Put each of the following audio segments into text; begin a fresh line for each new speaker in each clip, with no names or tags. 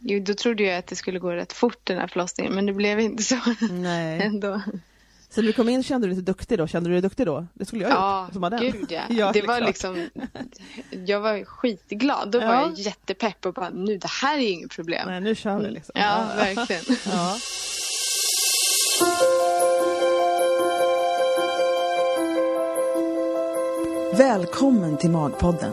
jo, då trodde jag att det skulle gå rätt fort den här förlossningen, men det blev inte så
Nej.
ändå.
Så när du kom in kände du dig lite duktig då? Kände du dig duktig då? Det skulle jag
Ja,
gjort. som var den.
gud ja.
Ja,
det var
klart.
liksom, jag var skitglad. Då var
Ja.
jag jättepepp och bara, nu det här är inget problem.
Nej, nu kör vi liksom.
Ja, verkligen.
Ja.
Välkommen till Magpodden.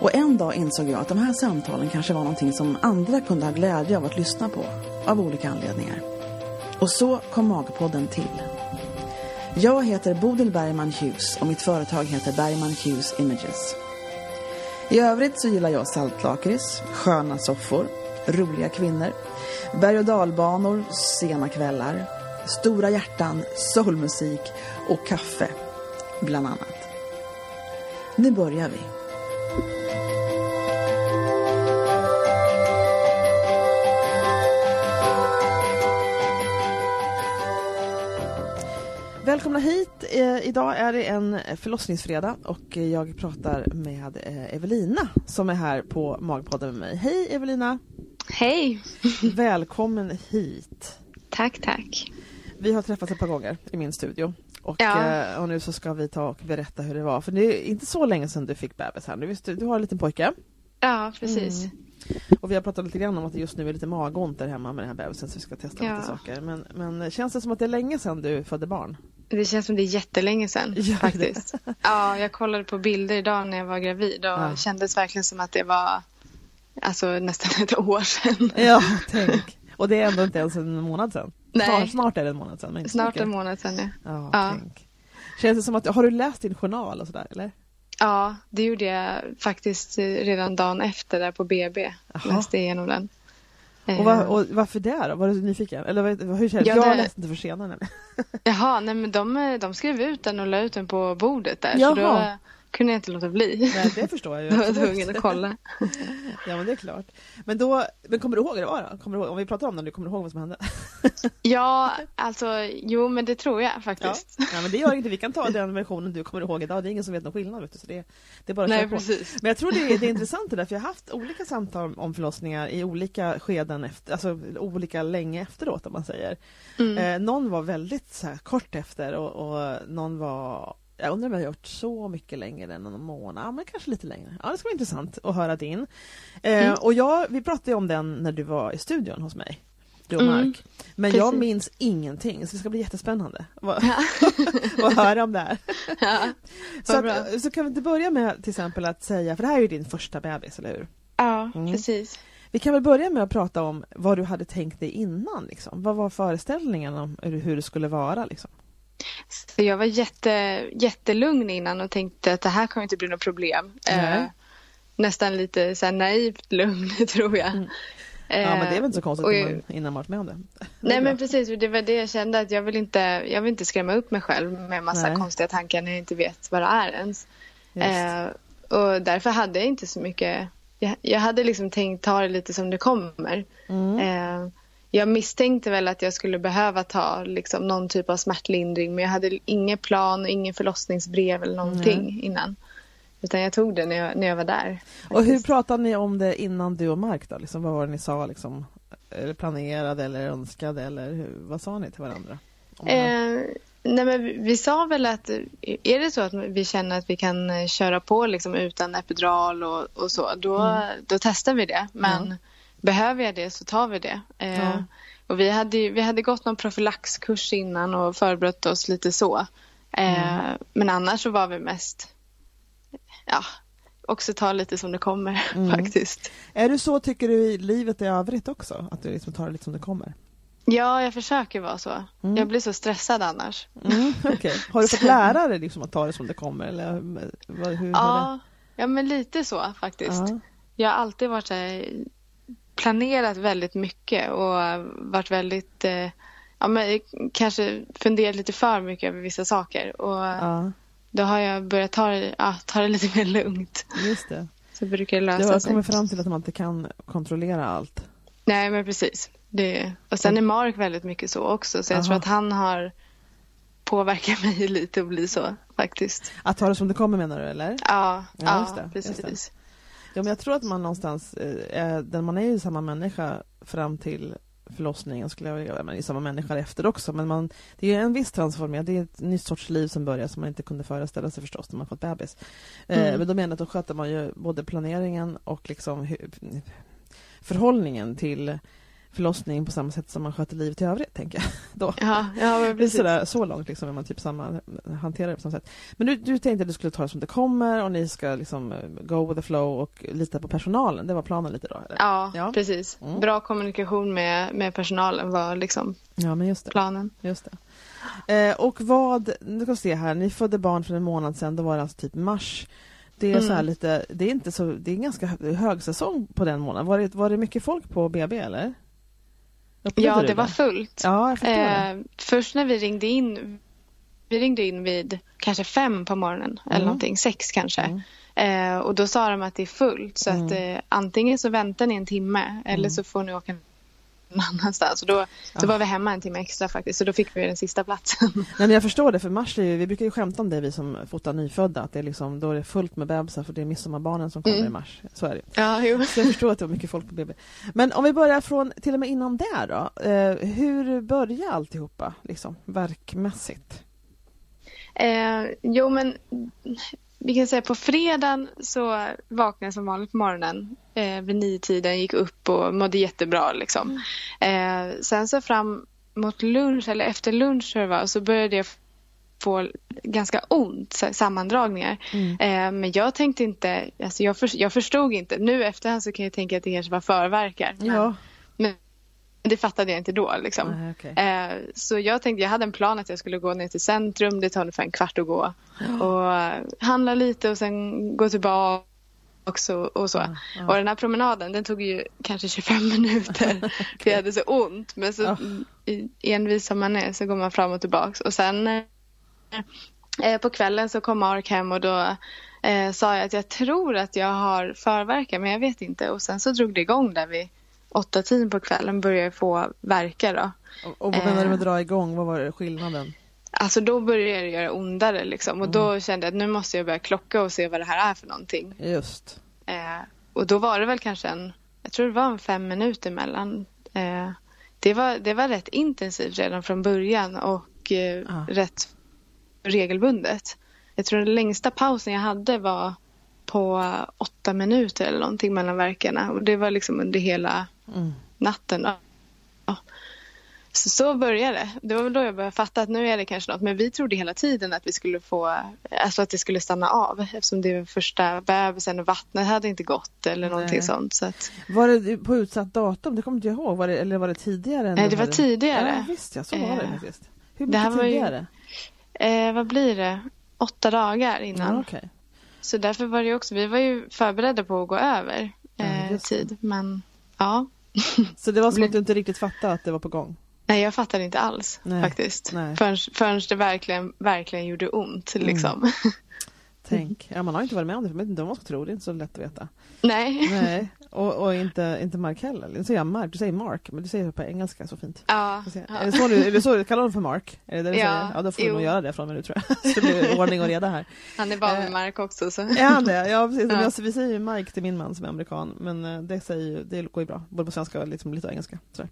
Och en dag insåg jag att de här samtalen kanske var någonting som andra kunde ha glädje av att lyssna på. Av olika anledningar. Och så kom Magpodden till. Jag heter Bodil Bergman Hughes och mitt företag heter Bergman Hughes Images. I övrigt så gillar jag saltlakrits, sköna soffor, roliga kvinnor, berg och dalbanor, sena kvällar, stora hjärtan, soulmusik och kaffe, bland annat. Nu börjar vi.
Välkomna hit. Eh, idag är det en förlossningsfredag och jag pratar med eh, Evelina som är här på Magpodden med mig. Hej Evelina!
Hej!
Välkommen hit.
Tack, tack.
Vi har träffats ett par gånger i min studio och,
Ja.
eh, och nu så ska vi ta och berätta hur det var. För det är inte så länge sedan du fick bebis här. Du, visst, du har en liten pojke
Ja, precis.
Mm. och vi har pratat lite grann om att det just nu är lite magont där hemma med den här bebisen så vi ska testa
Ja.
lite saker. Men, men känns det som att det är länge sedan du födde barn?
Det känns som det är jättelänge sedan
det?
faktiskt. Ja, jag kollade på bilder idag när jag var gravid och
Ja.
det kändes verkligen som att det var alltså, nästan ett år sedan.
Ja, tänk. Och det är ändå inte ens en månad sedan.
Nej.
Snart, snart är det en månad sedan. Men
Snart
mycket.
en månad sedan, ja.
Ja,
Ja.
tänk. Känns det som att, har du läst din journal och sådär eller?
Ja, det gjorde jag faktiskt eh, redan dagen efter där på BB.
Jaha.
Läste igenom den.
Och, var, och varför det då? Var du nyfiken? Eller hur känns
Ja,
Jag
det-
läste inte för senare.
Jaha, nej men de, eh, de skrev ut den och la ut den på bordet där. Så
Jaha.
då eh, kunde jag inte låta bli.
Nej, det förstår jag ju.
Var jag
absolut.
tvungen att kolla.
Ja, men det är klart. Men, då, men kommer du ihåg hur det var då? Kommer du ihåg, om vi pratar om det nu, kommer du ihåg vad som hände?
Ja, alltså jo men det tror jag
Ja.
faktiskt.
ja, men det gör inte. Vi kan ta den versionen du kommer ihåg idag. Det är ingen som vet någon skillnad. Vet du, så det, det är bara att
Nej,
på.
precis.
Men jag tror det är, det är intressant det där, för jag har haft olika samtal om förlossningar i olika skeden, efter, alltså olika länge efteråt om man säger.
Mm.
Eh, någon var väldigt så här, kort efter och, och någon var jag undrar om jag har gjort så mycket längre än någon månad, ja, men kanske lite längre. Ja, det ska vara intressant att höra din. Eh,
Mm.
Och jag, vi pratade om den när du var i studion hos mig, du och
Mm,
Mark. Men jag
precis.
minns ingenting, så det ska bli jättespännande att höra om det här.
Ja,
Så, att, så kan vi inte börja med till exempel att säga, för det här är ju din första bebis, eller hur?
ja
Mm.
precis.
Vi kan väl börja med att prata om vad du hade tänkt dig innan. Liksom. Vad var föreställningen om hur det skulle vara? Liksom?
Så jag var jätte, jättelugn innan och tänkte att det här kommer inte bli något problem.
Nej.
Eh, nästan lite så här naivt lugn tror jag.
Mm. Ja, men det är väl inte så konstigt man, innan man varit med om det.
Nej
bra.
men precis, det var det jag kände att jag vill inte, jag vill inte skrämma upp mig själv med massa
Nej.
konstiga tankar när jag inte vet vad det är ens. Eh, och därför hade jag inte så mycket, jag, jag hade liksom tänkt ta det lite som det kommer.
Mm.
Eh, jag misstänkte väl att jag skulle behöva ta liksom, någon typ av smärtlindring men jag hade ingen plan, ingen förlossningsbrev eller någonting innan. Utan jag tog det när jag, när jag var där.
Och hur
faktiskt.
pratade ni om det innan du och Mark då? Liksom, vad var det ni sa? Liksom, eller planerade eller önskade eller hur, vad sa ni till varandra?
Eh, nej men vi, sa väl att är det så att vi känner att vi kan eh, köra på liksom utan epidural och, och så, då, då testar vi det. Men
Mm.
Behöver jag det så tar vi det. Eh,
Ja.
Och vi hade, vi hade gått någon profylaxkurs innan och förberett oss lite så. Eh,
Mm.
Men annars så var vi mest, ja, också ta lite som det kommer
Mm.
faktiskt.
Är du så tycker du i livet i övrigt också? Att du liksom tar det lite som det kommer?
Ja, jag försöker vara så.
Mm.
Jag blir så stressad annars.
Mm, okej. Har du fått lära dig liksom att ta det som det kommer? Eller, vad, hur det?
Ja, ja, men lite så faktiskt.
Ja.
Jag har alltid varit så här, planerat väldigt mycket och varit väldigt, eh, ja men kanske funderat lite för mycket över vissa saker. Och
Ja,
då har jag börjat ta ja, ta det lite mer lugnt.
just det.
Så brukar det
Du
lösa
har
sig.
kommit fram till att man inte kan kontrollera allt.
Nej men precis. Det, och sen är Mark väldigt mycket så också så jag
Aha.
tror att han har påverkat mig lite att bli så faktiskt.
Att ta det som det kommer menar du eller?
Ja,
Ja,
ja,
just det, just
precis.
Ja, men jag tror att man någonstans, eh, den- man är ju samma människa fram till förlossningen skulle jag vilja, man är ju samma människa efter också men man, det är en viss transformering, det är ett nytt sorts liv som börjar som man inte kunde föreställa sig förstås när man fått bebis. Eh,
Mm.
men då menar jag att då sköter man ju både planeringen och liksom förhållningen till förlossning på samma sätt som man sköter livet i övrigt tänker jag. Då.
Ja, ja precis.
sådär, så långt liksom är man typ samma, hanterar det på samma sätt. Men du, du tänkte att du skulle ta det som det kommer och ni ska liksom eh, go with the flow och lita på personalen. Det var planen lite då? Eller?
Ja,
Ja.
precis.
Mm.
Bra kommunikation med, med personalen var liksom
ja men just det.
planen.
Just det. Eh, och vad, nu ska se här, ni födde barn för en månad sedan, då var det alltså typ mars. Det är så här
Mm.
lite, det är inte så, det är ganska hö- högsäsong på den månaden. Var det, var det mycket folk på BB eller? Upplevde
Ja,
du
det var fullt.
Ja, jag det.
Eh, först när vi ringde in, vi ringde in vid kanske fem på morgonen eller
Mm.
någonting, sex kanske.
Mm.
Eh, och då sa de att det är fullt så att
Mm.
eh, antingen så väntar ni en timme eller
Mm.
så får ni åka någon annanstans. Och då, då var vi hemma en timme extra faktiskt så då fick vi den sista platsen.
Nej, men jag förstår det, för mars är ju, vi brukar ju skämta om det vi som fotar nyfödda, att det är liksom, då är det fullt med bebisar för det är midsommarbarnen som kommer
Mm.
i mars. Så är det
ja, jo.
Så jag förstår att det var mycket folk på BB. Men om vi börjar från, till och med innan det då, eh, hur börjar alltihopa, liksom, verkmässigt?
Eh, jo, men vi kan säga på fredagen så vaknade jag som vanligt på morgonen eh, vid nio-tiden, gick upp och mådde jättebra. Liksom. Eh, sen så fram mot lunch, eller efter lunch tror jag var, så började jag få ganska ont, sammandragningar.
Mm.
Eh, men jag tänkte inte, alltså jag, för, jag förstod inte. Nu efterhand så kan jag tänka att det kanske var förverkar.
Ja.
men det fattade jag inte då. Liksom.
Nej, okej.
Eh, så jag tänkte, jag hade en plan att jag skulle gå ner till centrum, det tar ungefär en kvart att gå. Och eh, handla lite och sen gå tillbaka också och så.
Ja, ja.
Och den här promenaden den tog ju kanske 25 minuter. För jag hade så ont. Men så i- envis som man är så går man fram och tillbaka. Och sen eh, eh, på kvällen så kom Mark hem och då eh, sa jag att jag tror att jag har förverkar men jag vet inte. Och sen så drog det igång där vid åtta tiden på kvällen började jag få verkar då.
Och, och vad menar du med
Eh.
dra igång? Vad var skillnaden?
Alltså då började det göra ondare liksom. Och
Mm.
då kände jag att nu måste jag börja klocka och se vad det här är för någonting.
Just.
Eh, och då var det väl kanske en, jag tror det var en fem minuter mellan. Eh, det, var, det var rätt intensivt redan från början och eh,
Ah.
rätt regelbundet. Jag tror den längsta pausen jag hade var på åtta minuter eller någonting mellan verkarna. Och det var liksom under hela
Mm.
natten. Ja. Så, så började det. Det var väl då jag började fatta att nu är det kanske något. Men vi trodde hela tiden att vi skulle få, alltså att det skulle stanna av. Eftersom det var första bebisen och vattnet hade inte gått eller någonting
Nej.
sånt. Så att,
Var det på utsatt datum? Det kommer inte jag ihåg. Var det, eller var det tidigare?
nej, det var tidigare.
Ja, visst ja, så var det
Eh,
faktiskt. Hur
det
mycket
här var ju-
tidigare?
Eh, vad blir det? Åtta dagar innan.
Ja, okej.
Så därför var det också, vi var ju förberedda på att gå över
Ja,
eh,
det.
tid. Men ja,
Så det var som att du inte riktigt fattade att det var på gång?
nej jag fattade inte alls
Nej,
faktiskt.
nej.
Förrän, förrän det verkligen, verkligen gjorde ont liksom.
Tänk. Ja, man har inte varit med om det, för man vet inte vad man ska tro. Det är inte så lätt att veta.
nej.
Nej, och, och inte, inte Mark heller. Nu säger jag Mark, du säger Mark, men du säger det på engelska så fint.
Ja.
Är det så du, är det så du kallar honom för Mark? Är det det du
Ja,
säger? Ja, då får du
jo.
nog göra det från och med nu tror jag. Så det blir ordning och reda här.
Han är van
Eh,
vid mark också. Så.
Är han det? Ja, precis.
Ja.
vi säger ju Mike till min man som är amerikan, men eh, det, säger, det går ju bra. Både på svenska och liksom lite engelska.
Ja.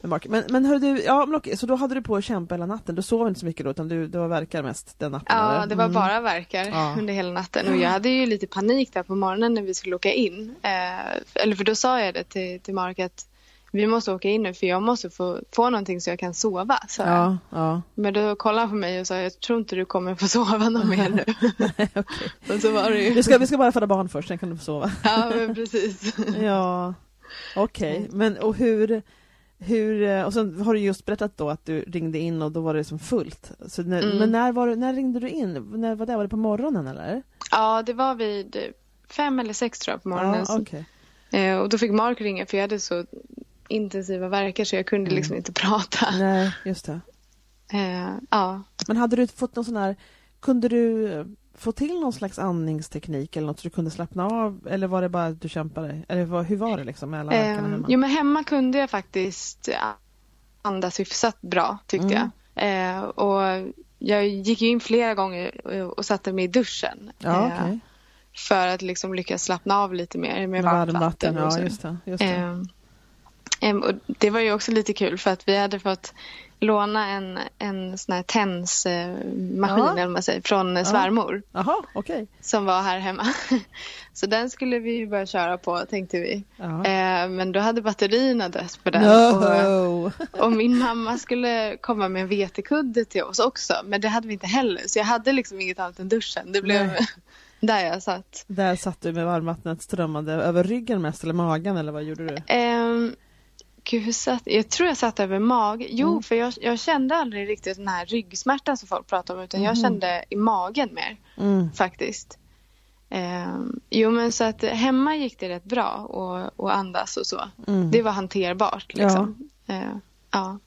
Men, Mark. men, men hörru du, ja, men okej, så då hade du på att kämpa hela natten. Du sov inte så mycket då, utan du, det var verkar mest den natten?
ja,
eller?
det var
Mm.
bara verkar under hela natten. Och jag hade ju lite panik där på morgonen när vi skulle åka in. Eh, eller för då sa jag det till, till Mark att vi måste åka in nu för jag måste få, få någonting så jag kan sova. jag.
Ja, ja.
Men då kollade han på mig och sa jag tror inte du kommer få sova någon mer nu.
Nej,
och så var det ju.
Vi ska, vi ska bara föda barn först, sen kan du få sova.
Ja, men precis.
Ja, okej. Men och hur, hur, eh, och sen har du just berättat då att du ringde in och då var det som fullt. Så när,
Mm.
Men när, var, när ringde du in? När var det? Var det på morgonen eller?
Ja, det var vid fem eller sex tror jag på morgonen.
Ja, okej.
Eh, och då fick Mark ringa för jag hade så intensiva verkar så jag kunde
Mm.
liksom inte prata.
Nej, just det.
Eh, ja.
Men hade du fått någon sån här, kunde du eh, få till någon slags andningsteknik eller något så du kunde slappna av eller var det bara att du kämpade? Eller hur var det liksom med alla verkarna
Eh,
hemma?
jo men hemma kunde jag faktiskt ja, andas hyfsat bra tyckte
Mm.
jag. Eh, och jag gick in flera gånger och, satte mig i duschen.
ja,
eh,
okej.
För att liksom lyckas slappna av lite mer med, varmt vatten.
varmvatten,
och
ja just det. Just det.
Ehm, ehm, och det var ju också lite kul för att vi hade fått låna en, en sån här tensmaskin
Ja.
eller vad man säger, från eh, svärmor
Jaha, okej.
som var här hemma. Så den skulle vi ju börja köra på tänkte vi.
Ja.
Ehm, men då hade batterierna dött på den. Och,
No!
och min mamma skulle komma med en vetekudde till oss också. Men det hade vi inte heller. Så jag hade liksom inget annat än duschen. Det blev
Nej.
där jag satt.
Där satt du med varmvattnet strömmande över ryggen mest eller magen eller vad gjorde du?
Um, gud, hur satt, jag tror jag satt över mag. Jo,
Mm.
för jag, jag kände aldrig riktigt den här ryggsmärtan som folk pratar om. Utan jag
Mhm.
kände i magen mer
Mm.
faktiskt. Ehm, jo, men så att hemma gick det rätt bra och, och andas och så.
Mm.
Det var hanterbart liksom. Eh, ja.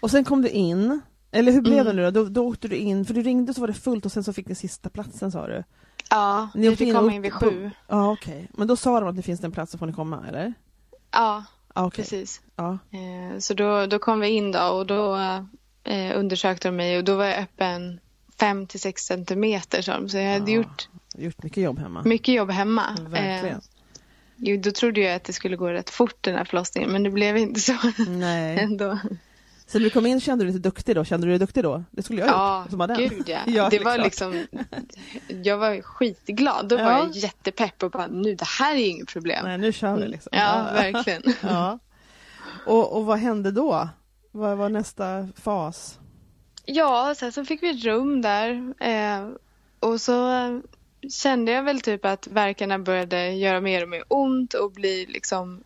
Och sen kom du in, eller hur blev
Mm.
det nu då? då? Då åkte du in, för du ringde så var det fullt och sen så fick ni sista platsen sa du?
Ja,
Ni
vi fick
in
komma in vid sju.
Ja okej, men då sa de att det finns en plats så får ni komma eller?
Ja,
Ja, okej.
precis.
Ja.
Eh, så då, då kom vi in då och då eh, undersökte de mig och då var jag öppen 5 till 6 centimeter. sa de. Så jag hade
Ja.
gjort
Gjort mycket jobb hemma.
mycket jobb hemma.
Verkligen.
Eh, jo, då trodde jag att det skulle gå rätt fort den här förlossningen men det blev inte så
Nej.
ändå.
Så när du kom in kände du dig lite duktig då? Kände du dig duktig då? Det skulle jag
Ja,
gjort. Som var den.
gud ja.
Ja,
det var liksom, jag var skitglad. Då var
Ja.
jag jättepepp och bara nu det här är inget problem.
Nej, nu kör vi liksom.
Ja, verkligen.
Ja. Och, och vad hände då? Vad var nästa fas?
Ja, sen så fick vi ett rum där eh, och så kände jag väl typ att verkarna började göra mer och mer ont och bli liksom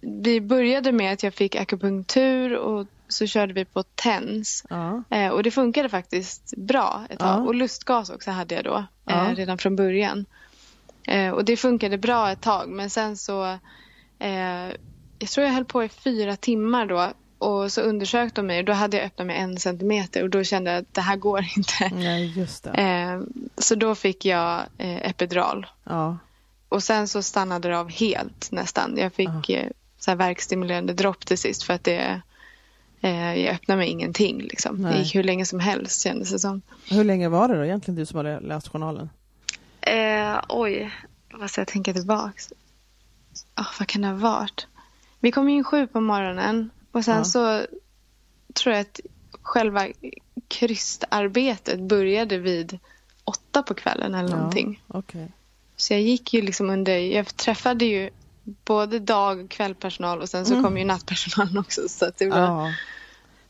vi började med att jag fick akupunktur och så körde vi på TENS
Ja.
eh, och det funkade faktiskt bra ett tag
Ja.
och lustgas också hade jag då
Ja.
eh, redan från början eh, och det funkade bra ett tag men sen så eh, jag tror jag höll på i fyra timmar då och så undersökte de mig och då hade jag öppnat mig en centimeter och då kände jag att det här går inte.
Nej, just det.
Eh, så då fick jag eh, epidural
Ja.
och sen så stannade det av helt nästan. Jag fick så här verkstimulerande dropp till sist för att det eh, jag öppnade mig ingenting liksom. Det gick hur länge som helst kändes det som.
Hur länge var det då egentligen du som hade läst journalen?
Eh, oj, vad ska jag tänka tillbaks? Oh, vad kan det ha varit? Vi kom in sju på morgonen och sen
Ja.
så tror jag att själva krystarbetet började vid åtta på kvällen eller
Ja.
någonting.
Okej.
Så jag gick ju liksom under, jag träffade ju både dag och kvällpersonal och sen så
Mm.
kom ju nattpersonalen också. Så att det var,
Ja.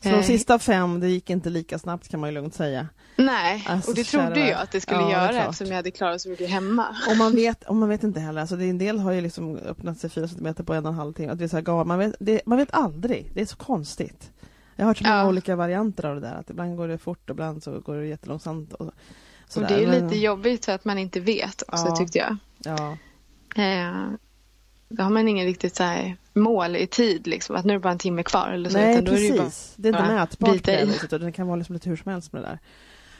Så de
Eh.
sista fem, det gick inte lika snabbt kan man ju lugnt säga.
Nej,
Alltså,
och det trodde jag att det skulle
Ja, det
göra
klart.
eftersom jag hade klarat så mycket hemma.
Och man vet, och man vet inte heller, alltså det är en del har ju liksom öppnat sig fyra centimeter på en och en halv timme. Att det är så här, man, vet, det, man vet aldrig, det är så konstigt. Jag har hört så många
Ja.
olika varianter av det där, att ibland går det fort och ibland så går det jättelångsamt. Och,
Och det är
Men-
lite jobbigt för att man inte vet också
Ja.
tyckte jag.
Ja,
Eh, då har man ingen riktigt så här mål i tid liksom, att nu är det bara en timme kvar eller så.
nej
då är det
precis. det är inte
bara
mätbart på det viset och kan vara liksom lite hur som helst med det där.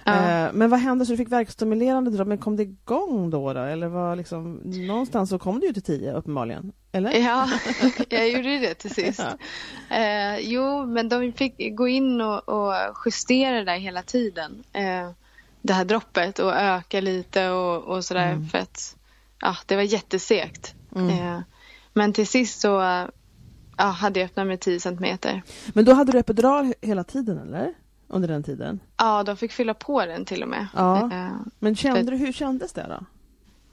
Ja.
Eh, men vad hände så du fick verkstimulerande dropp, men kom det igång då? då? Eller var liksom, någonstans så kom du ju till tio uppenbarligen, eller?
Ja, jag gjorde det till sist.
Ja.
Eh, jo, men de fick gå in och, och justera det där hela tiden. Eh, det här droppet och öka lite och, och sådär
Mm.
för att ja, det var jättesegt.
Mm.
Men till sist så ja, hade jag öppnat med 10 centimeter.
Men då hade du epidural he- hela tiden eller? Under den tiden?
Ja, de fick fylla på den till och med.
Ja.
Eh,
Men kände
För-
du, hur kändes det då?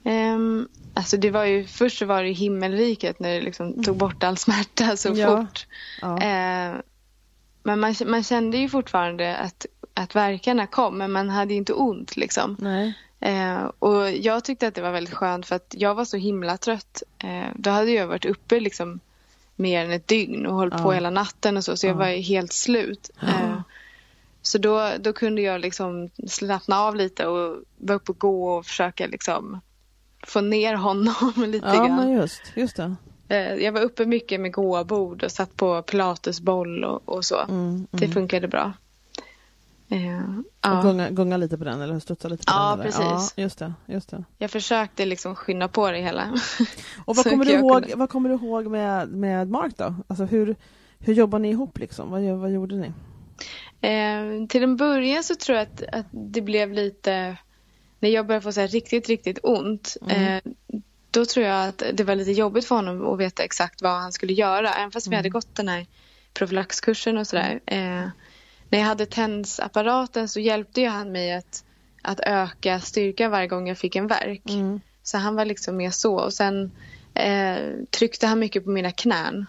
Ehm, alltså det var ju, först så var det himmelriket när det liksom tog bort all smärta så
Ja.
fort.
Ja.
Eh, men man, man kände ju fortfarande att, att verkarna kom men man hade ju inte ont liksom.
Nej.
Eh, och jag tyckte att det var väldigt skönt för att jag var så himla trött. Eh, då hade jag varit uppe liksom mer än ett dygn och hållit på
Ja.
hela natten och så så jag
Ja.
var helt slut. Eh, så då, då kunde jag liksom slappna av lite och vara uppe och gå och försöka liksom få ner honom lite
Ja,
grann.
men just, just det.
Eh, Jag var uppe mycket med gåbord och satt på pilatesboll och, och så.
Mm,
Det
mm.
funkade bra. Eh,
Och
ja.
gunga, gunga lite på den eller studsa lite på
Ja,
den?
precis.
Ja, just det, just det.
Jag försökte liksom skynda på det hela.
Och vad kommer, du ihåg,
kunde.
vad kommer du ihåg med, med Mark då? Alltså hur, hur jobbar ni ihop liksom? Vad, vad gjorde ni?
Eh, till en början så tror jag att, att det blev lite... När jag började få så riktigt, riktigt ont. Eh, då tror jag att det var lite jobbigt för honom att veta exakt vad han skulle göra. Även fast vi hade gått den här profylaxkursen och sådär. Eh, när jag hade TENS-apparaten så hjälpte ju han mig att, att öka styrka varje gång jag fick en värk. Så han var liksom mer så. Och sen eh, tryckte han mycket på mina knän.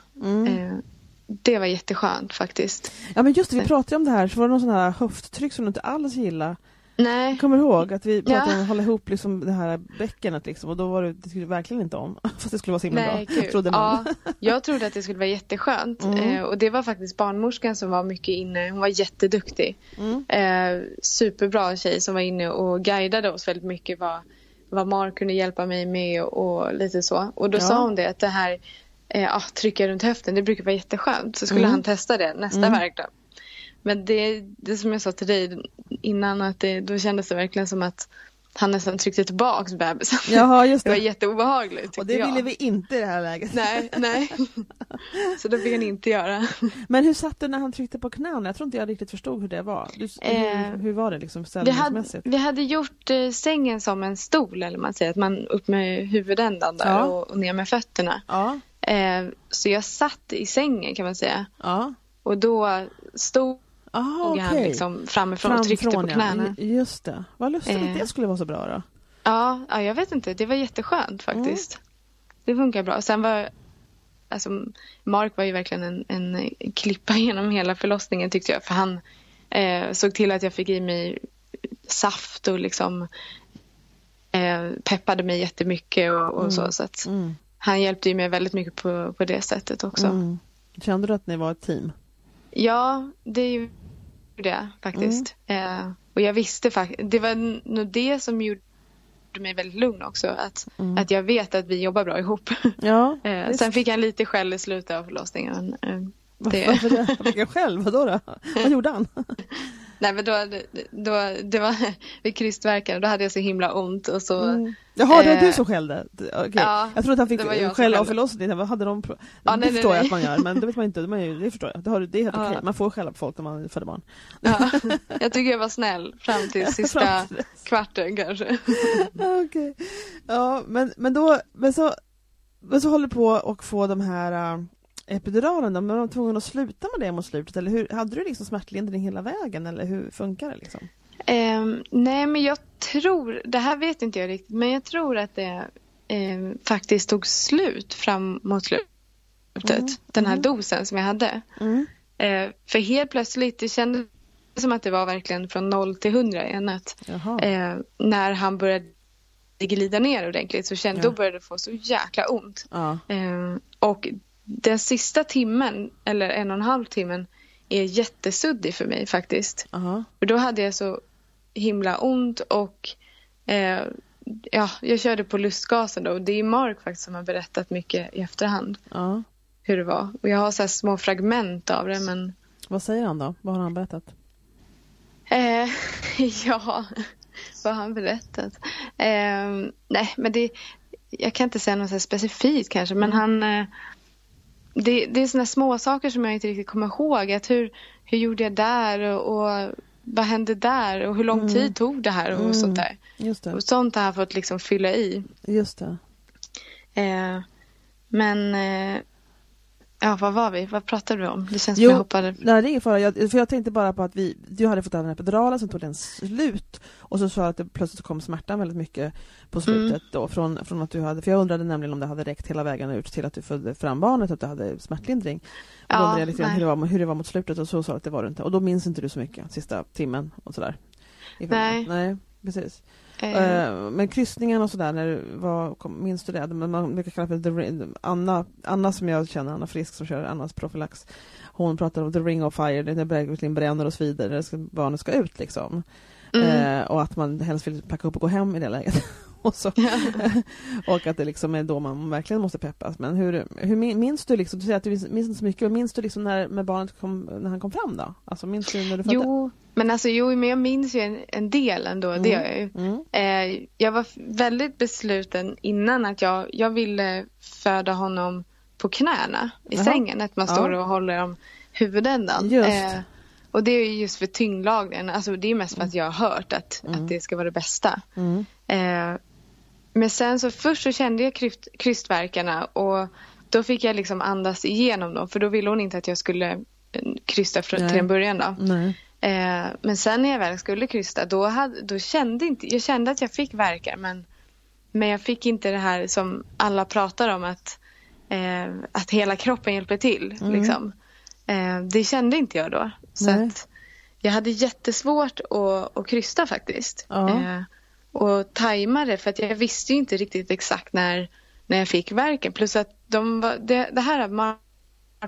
Eh, det var jätteskönt faktiskt.
Ja men just det, vi pratade om det här, så var det någon sån här höfttryck som du inte alls gillar.
Nej.
Jag kommer ihåg att vi pratade
Ja.
om att hålla ihop liksom det här bäckenet liksom, och då var det, det du verkligen inte om. Fast det skulle vara så himla
Nej,
bra,
kul.
trodde man.
Ja, jag trodde att det skulle vara jätteskönt.
Mm.
Eh, och det var faktiskt barnmorskan som var mycket inne. Hon var jätteduktig.
Mm.
Eh, superbra tjej som var inne och guidade oss väldigt mycket vad, vad Mark kunde hjälpa mig med och, och lite så. Och då
Ja.
sa hon det att det här eh, ah, trycka runt höften, det brukar vara jätteskönt. Så skulle
Mm.
han testa det nästa
Mm.
värk då. Men det, det som jag sa till dig innan, att det, då kändes det verkligen som att han nästan tryckte tillbaks bebisen.
Jaha, just
Det var
det.
jätteobehagligt tyckte
Och det
jag.
ville vi inte i det här läget.
Nej, nej. Så det fick han inte göra.
Men hur satt det när han tryckte på knäna? Jag tror inte jag riktigt förstod hur det var. Du,
Eh,
hur, hur var det liksom
Vi hade,
ställningsmässigt?
vi hade gjort eh, sängen som en stol, eller man säger. Att man upp med huvudändan där
Ja.
och, och ner med fötterna.
Ja,
Eh, så jag satt i sängen kan man säga.
ja.
Och då stod
Ah,
han
okej.
liksom framifrån och tryckte på
Framifrån,
knäna.
Ja. Just det. Vad lustigt
Eh.
det skulle vara så bra då.
Ja, ja, jag vet inte. Det var jätteskönt faktiskt. Det funkar bra. Och sen var alltså, Mark var ju verkligen en, en klippa genom hela förlossningen tyckte jag. För han eh, såg till att jag fick i mig saft och liksom eh, peppade mig jättemycket och, och så. så att
Mm.
han hjälpte ju mig väldigt mycket på, på det sättet också.
Mm. Kände du att ni var ett team?
Ja, det gjorde jag faktiskt. Eh, och jag visste faktiskt, det var nog det som gjorde mig väldigt lugn också. Att,
Mm.
att jag vet att vi jobbar bra ihop.
Ja.
eh, sen fick han lite skäll i slutet av förlossningen. Eh, det-
Varför det? Vilken själv? Vadå då? Vad gjorde han?
nej men då, då, det var vid krystvärken då hade jag så himla ont och så
Mm. Jaha, det var
Eh,
du som skällde? Okej.
ja,
jag trodde att han fick
det var jag som
skäll av förlossningen. Vad hade de
Ja,
det
nej, nej,
förstår jag
nej.
att man gör, men det vet man inte. Det, är- det förstår jag. Det, har, det är helt
Ja.
okej. Man får skälla på folk när man föder barn.
ja, jag tycker jag var snäll fram till sista
Fram till
kvarten kanske.
Okej. Ja, men, men då, men så, men så håller på att få de här äh, epiduralen då, men var de tvungna att sluta med det mot slutet? Eller hur, hade du liksom smärtlindring hela vägen eller hur funkar det liksom?
Ehm, nej, men jag tror, det här vet inte jag riktigt, men jag tror att det ehm, faktiskt tog slut fram mot slutet.
Mm,
Den här
mm.
dosen som jag hade. Eh, för helt plötsligt, det kändes som att det var verkligen från noll till hundra i en natt. Eh, när han började glida ner ordentligt så kände,
Ja.
då började det få så jäkla ont.
Ja.
Eh, och den sista timmen, eller en och en halv timmen, är jättesuddig för mig faktiskt.
Aha.
Och då hade jag så himla ont och eh, ja, jag körde på lustgasen då. Och det är Mark faktiskt som har berättat mycket i efterhand
Ja.
hur det var. Och jag har så små fragment av det men
Vad säger han då? Vad har han berättat?
eh, ja, vad har han berättat? Eh, nej, men det, jag kan inte säga något specifikt kanske men han eh, det, det är såna små saker som jag inte riktigt kommer ihåg. Att hur, hur gjorde jag där och, och vad hände där och hur lång
Mm.
tid tog det här och
Mm.
sånt där.
Just det.
Och sånt har jag fått liksom fylla i.
Just det.
Eh, men eh, ja, vad var vi? Vad pratade vi om? Det känns
Jo,
som jag hoppade.
Nej, det är ingen fara. Jag, för jag tänkte bara på att vi, du hade fått den epiduralen, sen tog den slut. Och så sa att det plötsligt kom smärtan väldigt mycket på slutet då. Från, från att du hade, för jag undrade nämligen om det hade räckt hela vägen ut till att du födde fram barnet, att du hade smärtlindring. Och då
Ja,
undrade jag lite grann
nej.
hur det, var, hur det var mot slutet och så sa att det var det inte. Och då minns inte du så mycket, sista timmen och sådär.
Nej.
Nej, precis.
Eh,
men kryssningen och sådär, när du var, kom, minns du det? Men Man brukar kalla det the Anna, Anna som jag känner, Anna Frisk som kör Annas profylax, hon pratar om the ring of fire, det är när verkligen bränner och svider, när barnet ska ut liksom.
mm,
Eh, och att man helst vill packa upp och gå hem i det läget. och, så. och att det liksom är då man verkligen måste peppas. Men hur, hur minns du liksom, du säger att du minns inte så mycket, minns du liksom när, när barnet kom, när han kom fram då? Alltså minns du när du födde?
Jo, men alltså jo, men jag minns ju en, en del ändå, mm. det gör jag ju. Mm. Eh, jag var väldigt besluten innan att jag, jag ville föda honom på knäna i Aha. sängen, att man står ja. och håller om huvudändan.
Just. Eh,
och det är just för tyngdlagen. Alltså det är mest för att jag har hört att, mm. att det ska vara det bästa. Mm. Eh, men sen så först så kände jag kryst, krystverkarna och då fick jag liksom andas igenom dem för då ville hon inte att jag skulle eh, krysta från, till en början då. Eh, men sen när jag väl skulle krysta då, hade, då kände inte, jag kände att jag fick verkar men, men jag fick inte det här som alla pratar om att, eh, att hela kroppen hjälper till. Mm. Liksom. Eh, det kände inte jag då. Så jag hade jättesvårt att, att krysta faktiskt. Ja. Och tajma det för att jag visste inte riktigt exakt när, när jag fick verken. Plus att de var, det, det här har Mark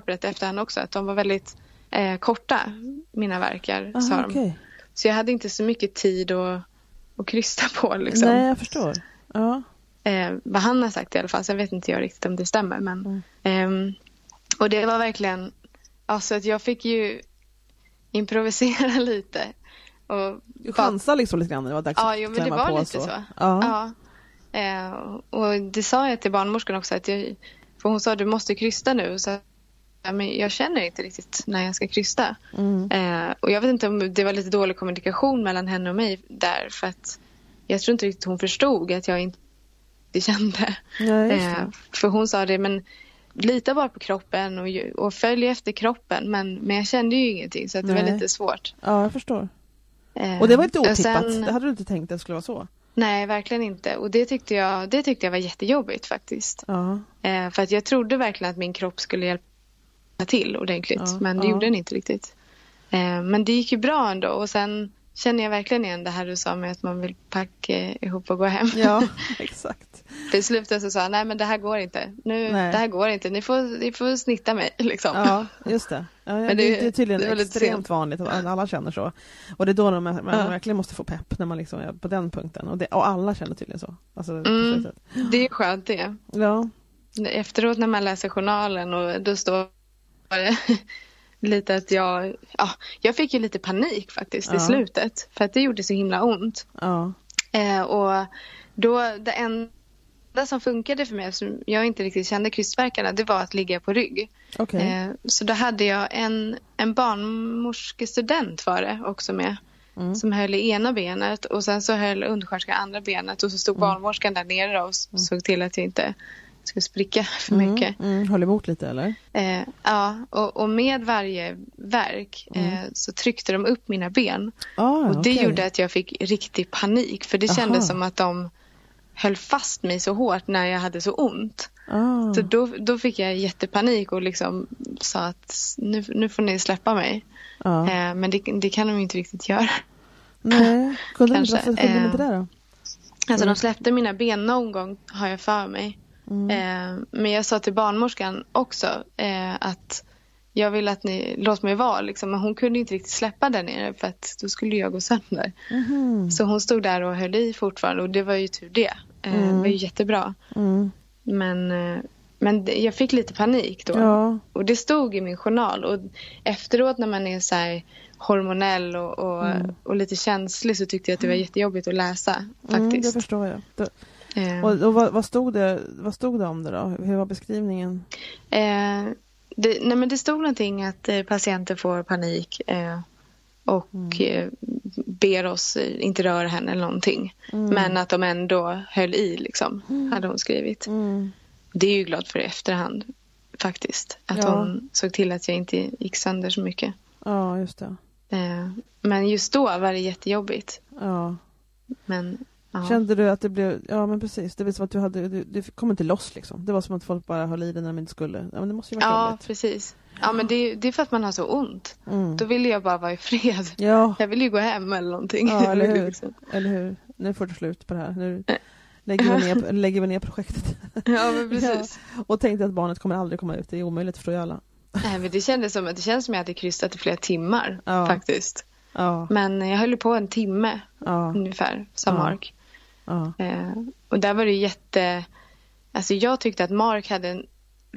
berättat efterhand också, att de var väldigt eh, korta, mina verkar, Aha, sa de. Okay. Så jag hade inte så mycket tid att, att krysta på. Liksom.
Nej, jag förstår. Ja.
Eh, vad han har sagt i alla fall. Sen vet inte jag riktigt om det stämmer. Men, mm. eh, och det var verkligen, alltså att jag fick ju improvisera lite. Och
du chansade liksom lite grann? Det var dags
ja, jo, men det var lite så. så. Ja. ja. Eh, och det sa jag till barnmorskan också. Att jag, för hon sa du måste krysta nu. Så men jag känner inte riktigt när jag ska krysta. Mm. Eh, och jag vet inte om det var lite dålig kommunikation mellan henne och mig där. För att jag tror inte riktigt hon förstod att jag inte kände. Ja, eh, för hon sa det, men lita bara på kroppen och, och följ efter kroppen. Men, men jag kände ju ingenting så att det var lite svårt.
Ja, jag förstår. Eh, och det var inte otippat? Sen, det hade du inte tänkt att det skulle vara så?
Nej, verkligen inte. Och det tyckte jag, det tyckte jag var jättejobbigt faktiskt.
Ja.
Eh, för att jag trodde verkligen att min kropp skulle hjälpa till ordentligt. Ja, men det ja. gjorde den inte riktigt. Eh, men det gick ju bra ändå. Och sen känner jag verkligen igen det här du sa med att man vill packa ihop och gå hem.
Ja, exakt.
I slutet så sa han, nej men det här går inte. Nu, det här går inte. Ni får, ni får snitta mig. Liksom.
Ja, just det. Ja, men det, det, är tydligen det extremt vanligt alla känner så. Och det är då man, man ja. verkligen måste få pepp när man liksom är på den punkten. Och, det, och alla känner tydligen så. Alltså,
mm, det är skönt det.
Ja.
Efteråt när man läser journalen och då står det lite att jag, ja, jag fick ju lite panik faktiskt ja. i slutet. För att det gjorde så himla ont.
Ja.
Eh, och då, det enda som funkade för mig, eftersom jag inte riktigt kände krystvärkarna, det var att ligga på rygg.
Okay. Eh,
så då hade jag en, en barnmorskestudent var det också med. Mm. Som höll i ena benet och sen så höll undersköterskan andra benet och så stod mm. barnmorskan där nere och mm. såg till att jag inte skulle spricka för mm, mycket.
Mm, höll emot lite eller?
Eh, ja, och, och, med varje verk mm. eh, så tryckte de upp mina ben.
Ah,
och det
okay.
gjorde att jag fick riktig panik för det Aha. kändes som att de höll fast mig så hårt när jag hade så ont.
Ah.
Så då, då fick jag jättepanik och liksom sa att nu, nu får ni släppa mig.
Ah.
Eh, men det, det, kan de inte riktigt göra.
Nej, kunde Kanske. varför kunde de inte det då?
Alltså de släppte mina ben någon gång har jag för mig.
Mm.
Eh, men jag sa till barnmorskan också eh, att jag vill att ni låter mig vara. Liksom. Men hon kunde inte riktigt släppa där nere för att då skulle jag gå sönder.
Mm.
Så hon stod där och höll i fortfarande och det var ju tur det. Eh, mm. Det var ju jättebra.
Mm.
Men, eh, men jag fick lite panik då.
Ja.
Och det stod i min journal. Och efteråt när man är så här hormonell och, och, mm. och lite känslig så tyckte jag att det var jättejobbigt att läsa. Mm, faktiskt.
det förstår jag. Eh. Och, och vad, vad, stod det, vad stod det om det då? Hur var beskrivningen?
Eh, det, nej men det stod någonting att eh, patienter får panik eh, och mm. Eh, ber oss inte röra henne eller någonting. Mm. Men att de ändå höll i liksom, mm. hade hon skrivit.
Mm.
Det är ju glad för i efterhand faktiskt. Att ja. hon såg till att jag inte gick sönder så mycket.
Ja, just det.
Eh, men just då var det jättejobbigt.
Ja.
Men Ja.
Kände du att det blev, ja men precis, det var som att du hade, du, du kom inte loss liksom. Det var som att folk bara höll i det när de inte skulle. Ja men det måste ju vara
Ja
jobbigt.
precis. Ja men det, det är för att man har så ont.
Mm.
Då vill jag bara vara i fred.
Ja.
Jag vill ju gå hem eller någonting.
Ja eller hur. liksom. eller hur. Nu får det slut på det här. Nu lägger vi ner, lägger vi ner projektet.
Ja men precis.
Ja. Och tänkte att barnet kommer aldrig komma ut. Det är omöjligt, förstår ju alla.
Nej men det kändes som, det känns som att jag hade kryssat i flera timmar
ja.
faktiskt.
Ja.
Men jag höll på en timme ungefär, sa Mark.
Ja.
Eh, och där var det jätte... Alltså jag tyckte att Mark hade en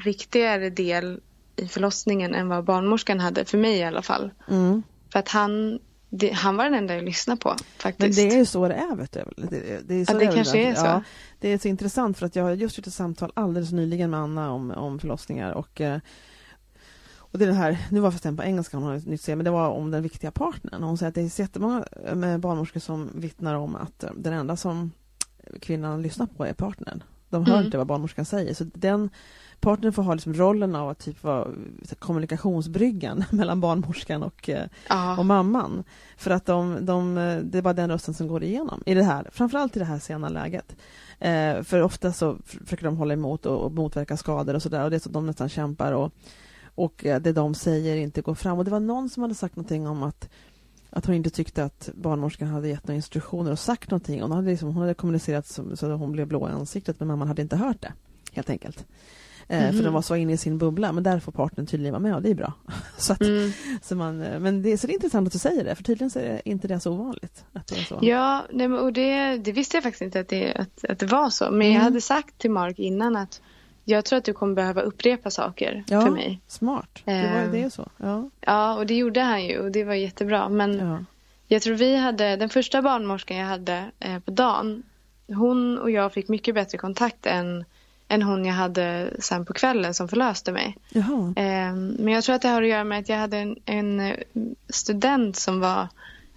viktigare del i förlossningen än vad barnmorskan hade, för mig i alla fall.
Mm.
För att han, det, han var den enda jag lyssnade på
Men
faktiskt.
det är ju så det är, vet du. Det, det, är så
Ja, det
är väl
kanske är så.
Ja, det är så intressant för att jag har just gjort ett samtal alldeles nyligen med Anna om, om förlossningar och eh, och det är den här, nu var förresten på engelska hon har ett nytt se, men det var om den viktiga partnern. Hon säger att det är jättemånga eh, barnmorskor som vittnar om att eh, den enda som kvinnan lyssnar på är partnern. De hör
Mm.
inte vad barnmorskan säger. Så den partnern får ha liksom rollen av att typ vara kommunikationsbryggan mellan barnmorskan och, eh, och mamman. För att de, de, det är bara den rösten som går igenom. I det här, framförallt i det här sena läget. Eh, för ofta så försöker de hålla emot och, och motverka skador och sådär. Och det är så de nästan kämpar och, och eh, det de säger inte går fram. Och det var någon som hade sagt någonting om att att hon inte tyckte att barnmorskan hade gett några instruktioner och sagt någonting. Hon hade, liksom, hon hade kommunicerat så, så att hon blev blå i ansiktet men mamman hade inte hört det. Helt enkelt. Eh, För
Mhm.
de var så inne i sin bubbla men där får partnern tydligen vara med och det är bra. så att,
Mm.
så man, eh, men det, så det är intressant att du säger det, för tydligen så är inte det så ovanligt. Att det är så.
Ja, nej, och det, det visste jag faktiskt inte att det, att, att det var så. Men jag
Mm.
hade sagt till Mark innan att jag tror att du kommer behöva upprepa saker
Ja.
för mig.
Smart, det, var,
Ehm.
det så. Ja,
Ja, och det gjorde han ju och det var jättebra. Men
ja.
jag tror vi hade, den första barnmorskan jag hade eh, på dagen, hon och jag fick mycket bättre kontakt än, än hon jag hade sen på kvällen som förlöste mig.
Jaha.
Eh, men jag tror att det har att göra med att jag hade en, en eh, student som var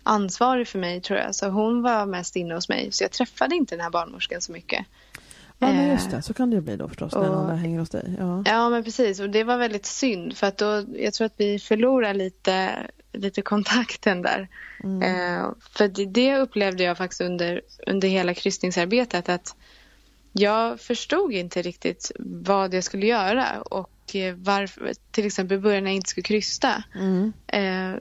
ansvarig för mig tror jag. Så hon var mest inne hos mig. Så jag träffade inte den här barnmorskan så mycket.
Ja, men
Eh,
just det, så kan det ju bli då förstås, när
och-
någon där hänger hos dig. Ja.
Ja men precis och det var väldigt synd för att då, jag tror att vi förlorar lite, lite kontakten där.
Mm.
Eh, för det, det upplevde jag faktiskt under, under hela kryssningsarbetet att jag förstod inte riktigt vad jag skulle göra och eh, varför, till exempel i början när jag inte skulle krysta.
Mm.
Eh,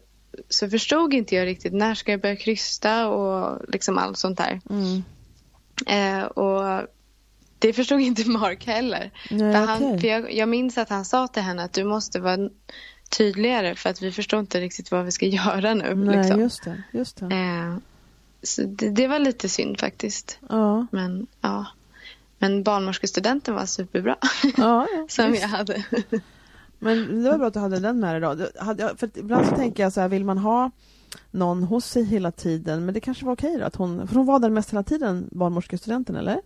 så förstod inte jag riktigt när ska jag börja krysta och liksom allt sånt där.
Mm.
Eh, och det förstod inte Mark heller.
Nej,
För han,
okej.
för jag, jag minns att han sa till henne att du måste vara tydligare för att vi förstår inte riktigt vad vi ska göra nu.
Nej,
liksom.
just det. Just det.
eh, så det, det var lite synd faktiskt.
Ja,
Men ja. Men barnmorskestudenten var superbra
ja, ja.
som jag hade.
Men det var bra att du hade den med dig då. För ibland så tänker jag så här, vill man ha någon hos sig hela tiden? Men det kanske var okej då? Att hon, för hon var där mest hela tiden, barnmorskestudenten, eller?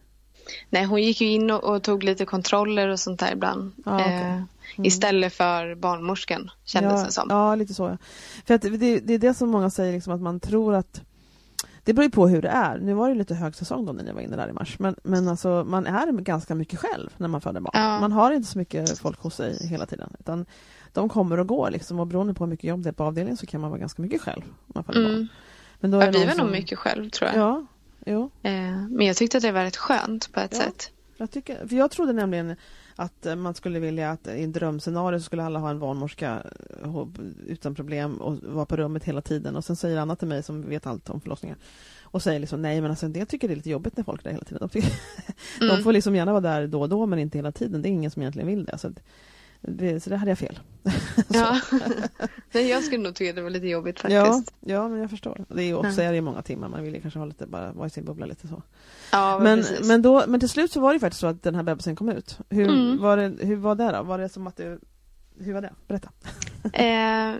Nej, hon gick ju in och, och tog lite kontroller och sånt där ibland.
Ja, okej.
eh,
Mm.
Istället för barnmorskan kändes
ja,
det som.
Ja, lite så. Ja. För att det, det är det som många säger, liksom, att man tror att det beror ju på hur det är. Nu var det lite högsäsong då när ni var inne där i mars. Men, men alltså, man är ganska mycket själv när man föder barn.
Ja.
Man har inte så mycket folk hos sig hela tiden. Utan de kommer och går liksom. Och beroende på hur mycket jobb det är på avdelningen så kan man vara ganska mycket själv. När man föder barn.
Mm.
Men då är
Ja, vi var nog
som-
mycket själv tror jag.
Ja, jo.
Eh, men jag tyckte att det var rätt skönt på ett
Ja.
sätt.
Jag, tycker, för jag trodde nämligen att eh, man skulle vilja att i en drömscenario så skulle alla ha en barnmorska eh, utan problem och vara på rummet hela tiden. Och sen säger Anna till mig som vet allt om förlossningar och säger liksom nej men alltså det tycker det är lite jobbigt när folk är där hela tiden. De, tycker, de
Mm.
får liksom gärna vara där då och då men inte hela tiden. Det är ingen som egentligen vill det. Så, det, så det hade jag fel.
Ja. Nej, jag skulle nog tycka det var lite jobbigt
Ja,
faktiskt.
ja, men jag förstår. Det är också
Ja.
är det många timmar. Man vill ju kanske ha lite, bara vara i sin bubbla lite så.
Ja,
Men, men, då, men till slut så var det faktiskt så att den här bebisen kom ut. Hur,
Mm.
var, det, hur var det då? Var det som att du... Hur var det? Berätta.
Eh,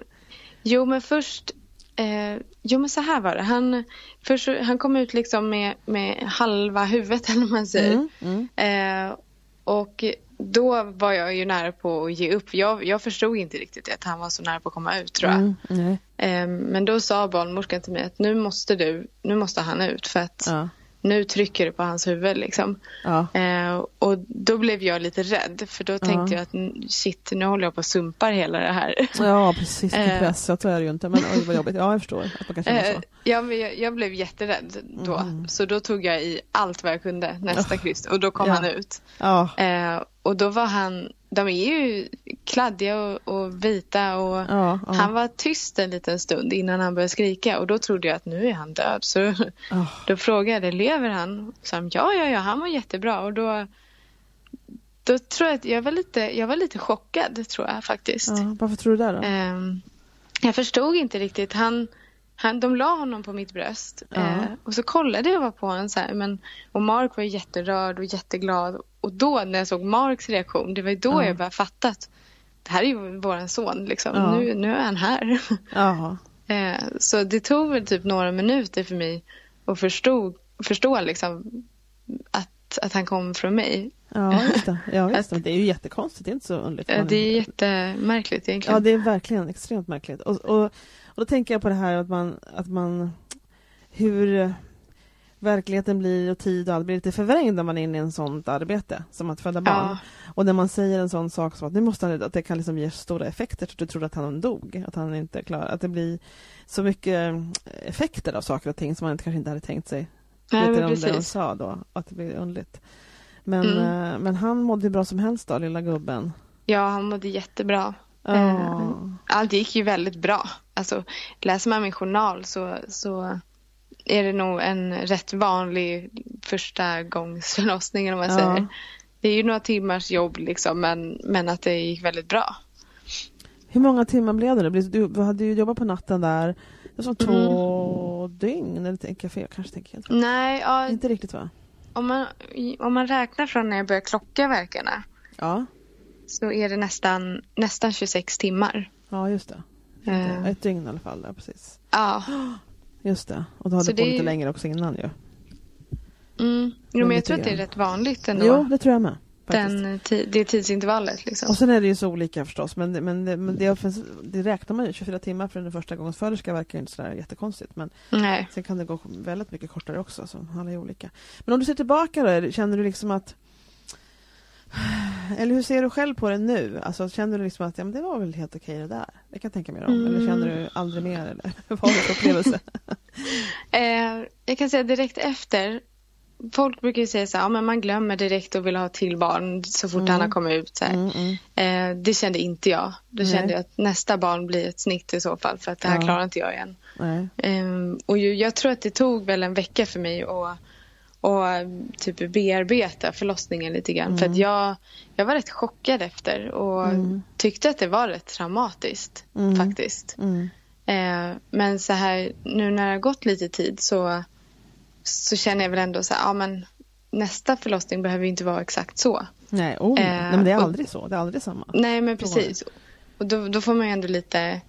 jo, men först... Eh, jo, men så här var det. Han, först, han kom ut liksom med, med halva huvudet, eller vad man säger.
Mm, mm.
Eh, och då var jag ju nära på att ge upp. Jag, jag förstod inte riktigt att han var så nära på att komma ut, tror jag.
Mm, nej.
Eh, men då sa barnmorskan till mig att nu måste du, nu måste han ut för att
Ja,
nu trycker det på hans huvud liksom.
ja,
Eh, och då blev jag lite rädd för då tänkte jag att shit, nu håller jag på att sumpar hela det här.
ja, precis.
Eh.
press. Jag tror jag det ju inte. Men oj, vad jobbigt. Ja, jag förstår att man kan känna
Eh,
så.
ja, men jag, jag blev jätterädd då.
Mm.
Så då tog jag i allt vad jag kunde nästa kryss och då kom
Ja.
han ut.
Ja,
Eh, och då var han, de är ju kladdiga och, och vita och
ja, ja.
han var tyst en liten stund innan han började skrika och då trodde jag att nu är han död. Så
Ja.
då frågade jag, lever han? Så han, ja, ja, ja, han var jättebra och då då tror jag att jag var lite, jag var lite chockad tror jag faktiskt.
Ja, varför tror du det då?
Ehm, jag förstod inte riktigt. Han, Han, de la honom på mitt bröst
Ja.
eh, och så kollade jag på honom så här, men, och Mark var jätterörd och jätteglad och då när jag såg Marks reaktion, det var ju då
Ja.
jag började fatta att det här är ju våran son liksom.
Ja.
Nu, nu är han här.
Jaha.
Eh, så det tog väl typ några minuter för mig att förstå, förstå liksom att, att han kom från mig.
Ja, just det. Ja, just det. Det är ju jättekonstigt, det är inte så underligt.
Det är jättemärkligt egentligen.
Ja, det är verkligen extremt märkligt. Och, och, och då tänker jag på det här att man, att man hur verkligheten blir och tid och allt blir lite förvrängd när man är inne i en sånt arbete som att föda barn.
Ja.
Och när man säger en sån sak som att, nu måste han, att det kan liksom ge stora effekter, så att du tror att han dog, att han inte klarar, att det blir så mycket effekter av saker och ting som man kanske inte hade tänkt sig.
Nej, men
om det de
precis.
sa då, att det blir underligt. Men,
Mm.
eh, men han mådde bra som helst då, lilla gubben.
Ja, han mådde jättebra.
Ja.
Eh, Allt gick ju väldigt bra. Alltså, läser man min journal så, så är det nog en rätt vanlig första gångs förlossning vad man
Ja.
säger. Det är ju några timmars jobb liksom men, men att det gick väldigt bra.
Hur många timmar blev det? Blev- Du hade ju jobbat på natten där. Det var som
Mm.
två dygn, eller tänker jag fel? Kanske tänker jag.
Nej, ja,
Inte riktigt va?
om, man, om man räknar från när jag började klocka verkarna
Ja,
så är det nästan, nästan 26 timmar.
ja just det.
Eh,
Ett dygn i alla fall, ja, precis.
ja.
Just det. Och då hade du på
det
lite längre också innan ju.
Mm. Jo,
Men
jag tror att det är rätt vanligt ändå.
Jo, det tror jag med.
Den, ti- det tidsintervallet liksom.
Och sen är det ju så olika förstås, men, men, det, men det, det räknar man ju. 24 timmar för en första gångs föderska verkar ju inte sådär jättekonstigt. Men
Nej.
sen kan det gå väldigt mycket kortare också, så alla är olika. Men om du ser tillbaka då, känner du liksom att eller hur ser du själv på det nu? Alltså, känner du liksom att ja, men det var väl helt okej det där? Det kan jag tänka mig om. Eller
Mm.
känner du aldrig mer? Eller vad du för upplevelse?
Eh, jag kan säga direkt efter. Folk brukar ju säga så här, ja, men man glömmer direkt och vill ha till barn så fort
Mm.
han har kommit ut. Så.
Mm, mm.
Eh, det kände inte jag. Då
Nej.
kände jag att nästa barn blir ett snitt i så fall för att det här
Ja.
klarar inte jag igen. Ehm, och ju, jag tror att det tog väl en vecka för mig att och, typ bearbeta förlossningen lite grann. För att jag, jag var rätt chockad efter och
Mm.
tyckte att det var rätt traumatiskt
Mm.
faktiskt.
Mm.
Eh, men så här nu när det har gått lite tid så, så känner jag väl ändå så här, ja men nästa förlossning behöver ju inte vara exakt så.
Nej, oh,
Eh,
nej, men det är
och-
aldrig så. Det är aldrig samma.
Nej men precis. Och då, då får man ju ändå lite,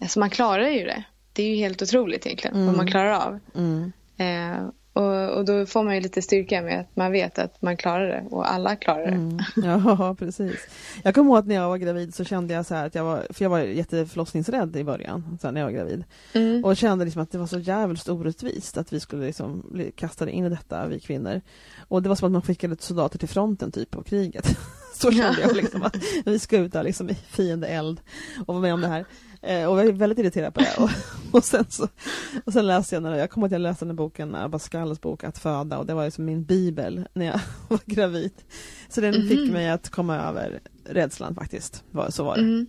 alltså man klarar ju det. Det är ju helt otroligt egentligen
Mm.
vad man klarar av.
Mm.
Eh, och, och då får man ju lite styrka med att man vet att man klarar det och alla klarar det.
Mm. Ja, precis. Jag kommer ihåg att när jag var gravid så kände jag så här att jag var, för jag var jätteförlossningsrädd i början, så när jag var gravid.
Mm.
Och kände liksom att det var så jävligt orättvist att vi skulle liksom bli kastade in i detta, vi kvinnor. Och det var som att man skickade soldater till fronten typ av kriget. så kände jag liksom att vi ska ut där liksom i fiendeeld och vara med om det här. Eh, och jag är väldigt irriterad på det. Och, och, sen, så, och sen läste jag, när, jag kommer att jag läste den här boken, Abascals bok Att föda och det var liksom min bibel när jag var gravid. Så den
Mhm.
fick mig att komma över rädslan faktiskt. Så var det.
Mm.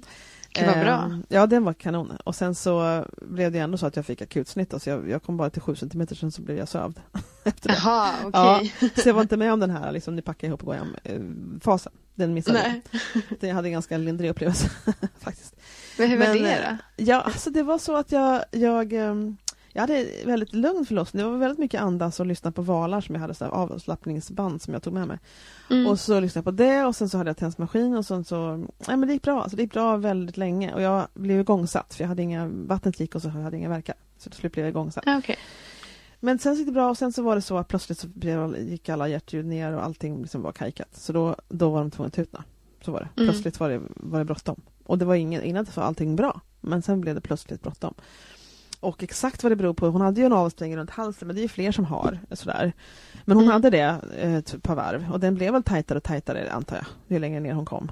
Gud vad bra.
Ehm, Ja, den var kanon. Och sen så blev det ändå så att jag fick akutsnitt. då, Så jag, jag kom bara till sju centimeter, sen så blev jag sövd. Efter det.
Jaha, okej.
Så jag var inte med om den här, liksom, nu packar ihop och går hem, eh, fasen. Den missade jag. Jag hade en ganska lindrig upplevelse faktiskt.
Men hur var
Men,
det
eh,
då?
Ja, alltså det var så att jag, jag, ehm, jag hade väldigt lugn förlossning. Det var väldigt mycket andas och lyssna på valar som jag hade så avslappningsband som jag tog med mig.
Mm.
Och så lyssnade jag på det och sen så hade jag tensmaskin och sen så, nej men det gick bra, alltså det gick bra väldigt länge och jag blev igångsatt för jag hade inga, vattnet gick och så hade jag inga verkar. Så till slut blev jag igångsatt.
Ja, Okej.
Men sen gick det bra och sen så var det så att plötsligt så gick alla hjärtljud ner och allting liksom var kajkat. Så då, då var de tvungna att tutna. Så var det.
Mm.
Plötsligt var det, var det bråttom. Och det var ingen, innan så var allting bra. Men sen blev det plötsligt bråttom. Och exakt vad det beror på, hon hade ju en avstängning runt halsen men det är ju fler som har sådär. Men hon
Mm.
hade det eh, ett par varv och den blev väl tajtare och tajtare antar jag, ju längre ner hon kom.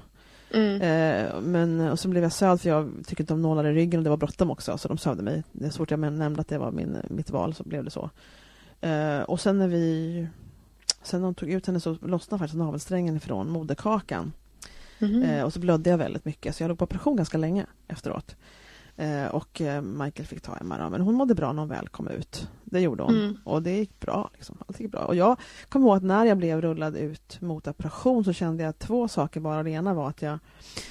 Mm.
Eh, men, och så blev jag sövd för jag tycker inte om nålar i ryggen och det var bråttom också så de sövde mig. Det är så fort jag nämnde att det var min, mitt val så blev det så. Eh, och sen när vi Sen de tog ut henne så lossnade faktiskt navelsträngen ifrån moderkakan. Eh, och så blödde jag väldigt mycket så jag låg på operation ganska länge efteråt. Eh, och eh, Michael fick ta Emma då. men hon mådde bra när hon väl kom ut. Det gjorde hon
Mm.
och det gick bra. Liksom. Allt gick bra. Och jag kommer ihåg att när jag blev rullad ut mot operation så kände jag två saker bara. Det ena var att jag,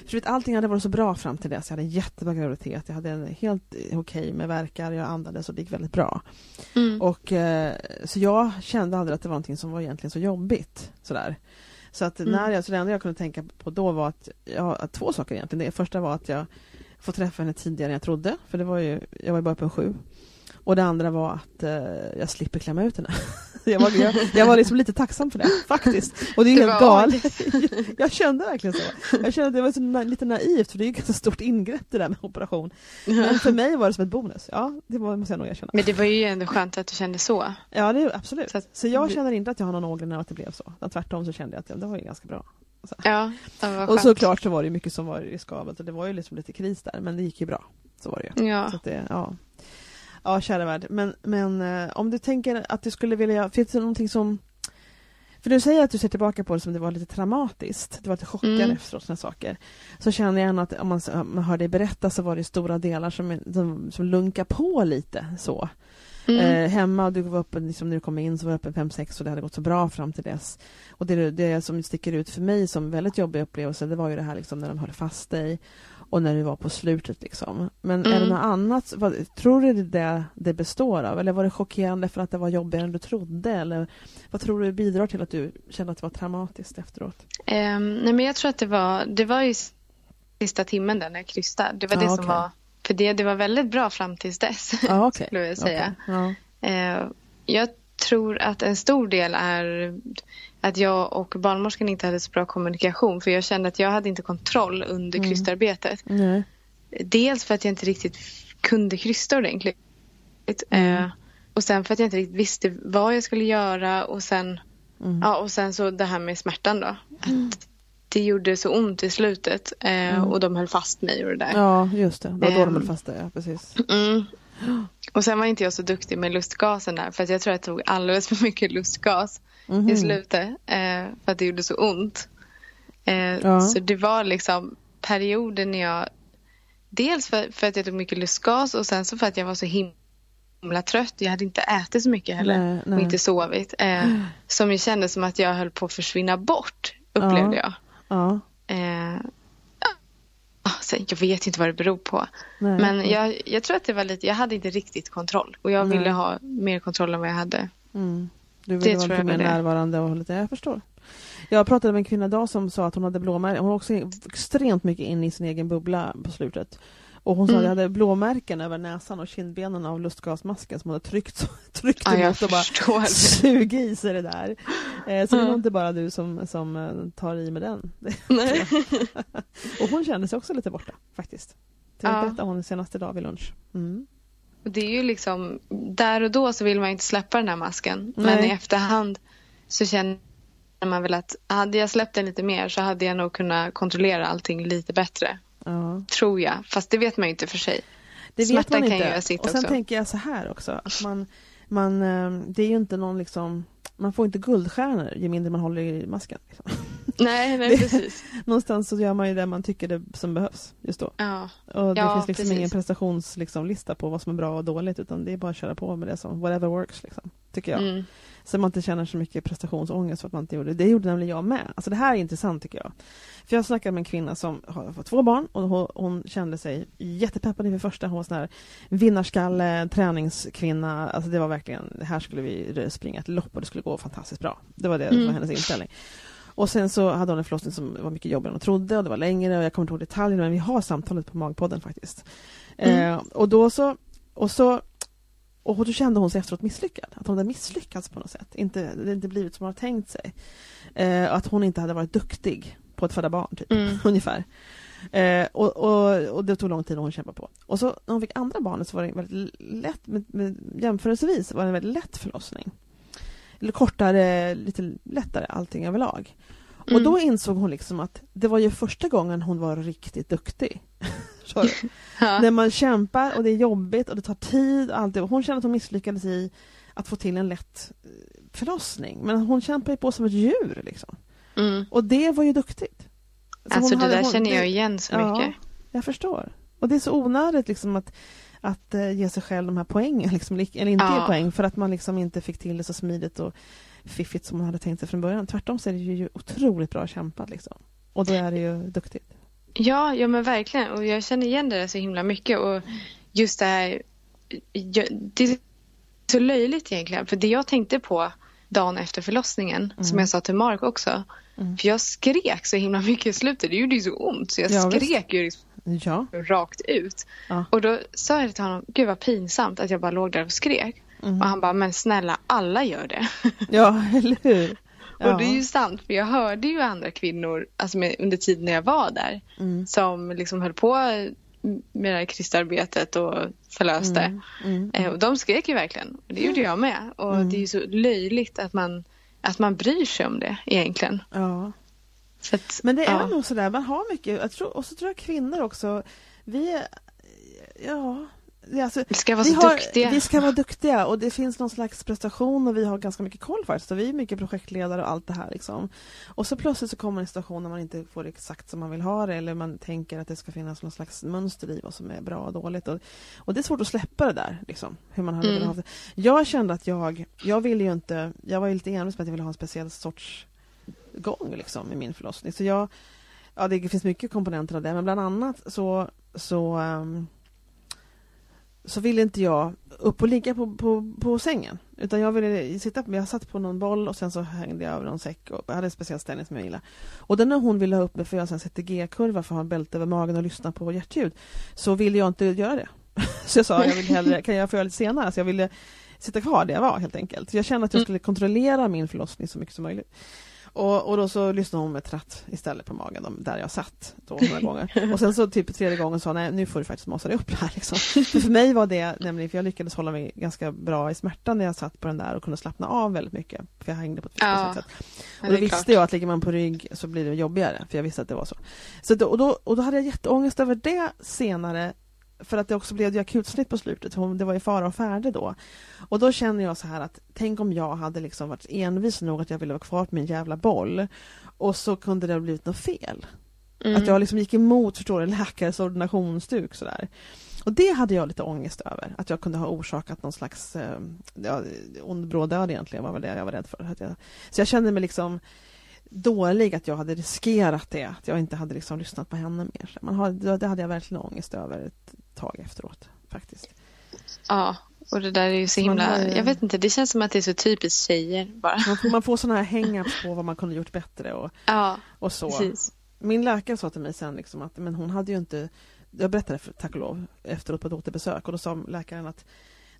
för vet, allting hade varit så bra fram till dess. Jag hade en jättebra graviditet, jag hade en helt eh, okej med verkar, jag andades och det gick väldigt bra.
Mm.
Och, så jag kände aldrig att det var någonting som var egentligen så jobbigt. Sådär. Så, att
Mm.
när jag, så det enda jag kunde tänka på då var att, ja, två saker egentligen. Det första var att jag får träffa henne tidigare än jag trodde, för det var ju, jag var ju bara på en sju. Och det andra var att eh, jag slipper klämma ut henne. jag, var, jag, jag var liksom lite tacksam för det, faktiskt. Och det är
Det
helt galet. jag kände verkligen så. Jag kände att det var så lite naivt, för det är ju ett ganska stort ingrepp det där med operation. Men för mig var det som ett bonus. Ja, det var, måste jag nog erkänna.
Men det var ju ändå skönt att du kände så.
Ja, det är absolut.
Så
Så,
att-
jag känner inte att jag har någon ångest att det blev så. Tvärtom så kände jag att det var ju ganska bra.
Ja, det var
Och såklart så var det mycket som var riskabelt och det var ju liksom lite kris där, men det gick ju bra. Så var det ju.
Ja.
Så det, ja. Ja, kära värld. Men, men eh, om du tänker att du skulle vilja, finns det någonting som för du säger att du ser tillbaka på det som det var lite traumatiskt, du var lite chockad
Mm.
efteråt, såna saker. Så känner jag ändå att om man, om man hör dig berätta så var det stora delar som, som, som lunkar på lite så.
Mm.
Eh, hemma, du var uppe, liksom, när du kom in så var du uppe 5-6 och det hade gått så bra fram till dess. Och det, det som sticker ut för mig som väldigt jobbig upplevelse det var ju det här liksom, när de höll fast dig och när du var på slutet. Liksom. Men är det
Mm.
något annat, vad, tror du det det det består av? Eller var det chockerande för att det var jobbigare än du trodde? Eller vad tror du bidrar till att du kände att det var traumatiskt efteråt?
Ehm, nej men jag tror att det var, det var ju sista timmen där när jag krystade. Det var
Ja,
det som
okej.
var, för det, det var väldigt bra fram tills dess.
Ja, okej.
skulle jag säga.
Okej, Ja.
Eh, jag tror att en stor del är att jag och barnmorskan inte hade så bra kommunikation för jag kände att jag hade inte kontroll under
Mm.
krystarbetet.
Nej.
Dels för att jag inte riktigt kunde krysta ordentligt.
Mm.
Eh, och sen för att jag inte riktigt visste vad jag skulle göra och sen,
Mm.
ja, och sen så det här med smärtan då. Att det gjorde så ont i slutet eh,
Mm.
och de höll fast mig och det där.
Ja, just det. Det var då de
Ehm.
höll fast dig, ja, precis.
Mm. Och sen var inte jag så duktig med lustgasen där för att jag tror jag tog alldeles för mycket lustgas
Mhm.
i slutet eh, för att det gjorde så ont. Eh,
Ja.
Så det var liksom perioder när jag dels för, för att jag tog mycket lustgas och sen så för att jag var så himla trött. Jag hade inte ätit så mycket heller
Nej, nej.
och inte sovit. Eh, som ju kändes som att jag höll på att försvinna bort upplevde jag.
Ja,
Eh, jag vet inte vad det beror på.
nej.
Men jag, jag tror att det var lite, jag hade inte riktigt kontroll och jag
Nej.
ville ha mer kontroll än vad jag hade.
Mm. Du ville vara lite mer
det.
närvarande och lite, jag förstår. Jag pratade med en kvinna idag som sa att hon hade blåmärken, hon var också extremt mycket inne i sin egen bubbla på slutet. Och hon sa att
Mm.
jag hade blåmärken över näsan och kindbenen av lustgasmasken som hon hade tryckt, tryckt
Ja,
emot och bara
det.
sugit i sig det där. Eh, så det är
Ja.
nog inte bara du som, som eh, tar i med den. Och hon kände sig också lite borta faktiskt. Det
Ja.
berättade hon senast idag vid lunch. Mm.
Det är ju liksom, där och då så vill man inte släppa den här masken. Men
Nej.
i efterhand så känner man väl att hade jag släppt den lite mer så hade jag nog kunnat kontrollera allting lite bättre.
Ja.
Tror jag. Fast det vet man ju inte för sig.
Det vet
Smärtan
man
kan
inte.
ju göra sitt
och sen
också.
tänker jag så här också, att man, man, eh, det är ju inte någon liksom, man får inte guldstjärnor ju mindre man håller i masken. Liksom.
Nej, nej precis.
Någonstans så gör man ju det man tycker det som behövs just då.
Ja.
Och det
Ja,
finns liksom
precis.
ingen prestationslista liksom, på vad som är bra och dåligt utan det är bara att köra på med det som whatever works. Liksom, tycker jag.
Mm.
Så man inte känner så mycket prestationsångest för att man inte gjorde det. Det gjorde nämligen jag med. Alltså det här är intressant tycker jag. För jag snackade med en kvinna som har fått två barn och hon, hon kände sig jättepeppad inför första. Hon var sån här vinnarskalle, träningskvinna. Alltså det var verkligen, här skulle vi springa ett lopp och det skulle gå fantastiskt bra. Det var det som var
Mm.
hennes inställning. Och sen så hade hon en förlossning som var mycket jobbigare än hon trodde och det var längre och jag kommer inte ihåg detaljerna men vi har samtalet på Magpodden faktiskt.
Mm.
Eh, och då så, och så och då kände hon sig efteråt misslyckad, att hon hade misslyckats på något sätt. Inte, det inte blivit som hon hade tänkt sig. Eh, att hon inte hade varit duktig på att föda barn, typ.
Mm.
ungefär. Eh, och, och, och det tog lång tid och hon kämpade på. Och så när hon fick andra barnet så var det väldigt lätt, med, med, jämförelsevis var det en väldigt lätt förlossning. Eller kortare, lite lättare allting överlag. Och
Mm.
då insåg hon liksom att det var ju första gången hon var riktigt duktig. Förstår du?
Ja.
När man kämpar och det är jobbigt och det tar tid och allt det. Hon kände att hon misslyckades i att få till en lätt eh, förlossning. Men hon kämpade ju på som ett djur liksom.
Mm.
Och det var ju duktigt. Så
Alltså det där
hon-
känner jag igen så
Ja.
mycket.
Jag förstår. Och det är så onödigt liksom att, att uh, ge sig själv de här poängen, liksom, eller inte
Ja.
poäng, för att man liksom inte fick till det så smidigt och fiffigt som man hade tänkt sig från början. Tvärtom så är det ju otroligt bra kämpat liksom. Och då är det ju duktigt.
Ja, ja men verkligen. Och jag känner igen det där så himla mycket. Och just det här, det är så löjligt egentligen. För det jag tänkte på dagen efter förlossningen, som jag sa till Mark också.
Mm.
För jag skrek så himla mycket i slutet. Det gjorde ju så ont. Så jag
Ja,
skrek ju liksom
Ja.
rakt ut.
Ja.
Och då sa jag till honom, gud vad pinsamt att jag bara låg där och skrek.
Mm.
Och han bara, men snälla alla gör det.
Ja, eller hur? Ja.
Och det är ju sant, för jag hörde ju andra kvinnor alltså med, under tiden när jag var där
Mm.
som liksom höll på med det här kristarbetet och förlöste.
Mm. Mm.
Eh, och de skrek ju verkligen. Och det gjorde jag med. Och
Mm.
det är ju så löjligt att man, att man bryr sig om det egentligen.
Ja.
Att,
Men det är
ja.
nog sådär, man har mycket, jag tror, och så tror jag kvinnor också, vi ja, alltså,
Vi ska vara
vi,
så
har,
duktiga.
vi ska vara duktiga och det finns någon slags prestation och vi har ganska mycket koll faktiskt. Så vi är mycket projektledare och allt det här liksom. Och så plötsligt så kommer en situation när man inte får exakt som man vill ha det eller man tänker att det ska finnas någon slags mönster i vad som är bra och dåligt. Och, och det är svårt att släppa det där, liksom, hur man hade
Mm.
velat ha det. Jag kände att jag, jag ville ju inte, jag var lite envis med att jag ville ha en speciell sorts gång liksom i min förlossning. Så jag, ja det finns mycket komponenter av det, men bland annat så, så, ehm, så ville inte jag upp och ligga på, på, på sängen. Utan jag ville sitta, jag satt på någon boll och sen så hängde jag över någon säck och jag hade en speciell ställning som jag gillade. Och den när hon ville ha upp mig för att göra en CTG-kurva för att ha en bälte över magen och lyssna på hjärtljud så ville jag inte göra det. Så jag sa, jag vill hellre, kan jag få göra lite senare? Så jag ville sitta kvar där jag var helt enkelt. Jag kände att jag
Mm.
skulle kontrollera min förlossning så mycket som möjligt. Och, och då så lyssnade hon med tratt istället på magen där jag satt då några gånger. Och sen så typ tredje gången sa hon, nej nu får du faktiskt masa dig upp här liksom. För, för mig var det nämligen, för jag lyckades hålla mig ganska bra i smärtan när jag satt på den där och kunde slappna av väldigt mycket. För jag hängde på ett
Ja,
sätt. Och då
är klart.
visste jag att ligger man på rygg så blir det jobbigare, för jag visste att det var så. så då, och, då, och då hade jag jätteångest över det senare, för att det också blev akutsnitt på slutet, hon- det var i fara och färde då. Och då känner jag så här att, tänk om jag hade liksom varit envis nog att jag ville vara kvar på min jävla boll, och så kunde det ha blivit något fel.
Mm.
Att jag liksom gick emot, förstår du, läkares ordinationsstuk sådär. Och det hade jag lite ångest över, att jag kunde ha orsakat någon slags eh, ja, ond brådöd egentligen, var väl det jag var rädd för. Att jag, så jag kände mig liksom dålig att jag hade riskerat det, att jag inte hade liksom lyssnat på henne mer. Man har, det hade jag verkligen ångest över ett tag efteråt, faktiskt.
Ja, och det där är ju så himla...
ju-
Jag vet inte, det känns som att det är så typiskt tjejer bara.
Man får, man får sådana här hang-ups på vad man kunde gjort bättre och,
Ja,
och så.
precis.
Min läkare sa till mig sen liksom att men hon hade ju inte Jag berättade för, tack och lov efteråt på ett återbesök och då sa läkaren att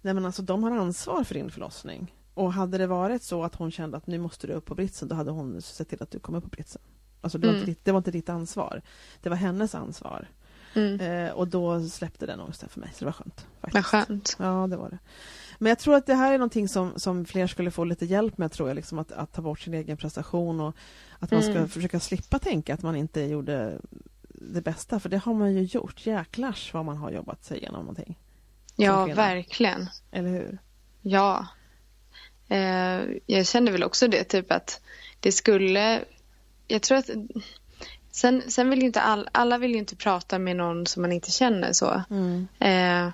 Nej men alltså de har ansvar för din förlossning Och hade det varit så att hon kände att nu måste du upp på britsen då hade hon sett till att du kom upp på britsen Alltså det var,
Mm.
inte, ditt, det var inte ditt ansvar Det var hennes ansvar
Mm.
eh, Och då släppte den ångesten för mig så det var skönt faktiskt.
Vad skönt.
Ja, det var det. Men jag tror att det här är någonting som, som fler skulle få lite hjälp med, tror jag, liksom att, att ta bort sin egen prestation och att man ska
Mm.
försöka slippa tänka att man inte gjorde det bästa, för det har man ju gjort. Jäklars vad man har jobbat sig igenom någonting.
Ja, verkligen.
Eller hur?
Ja. Eh, jag kände väl också det, typ att det skulle... Jag tror att... Sen, sen vill ju inte all, alla vill ju inte prata med någon som man inte känner så.
Mm.
Eh,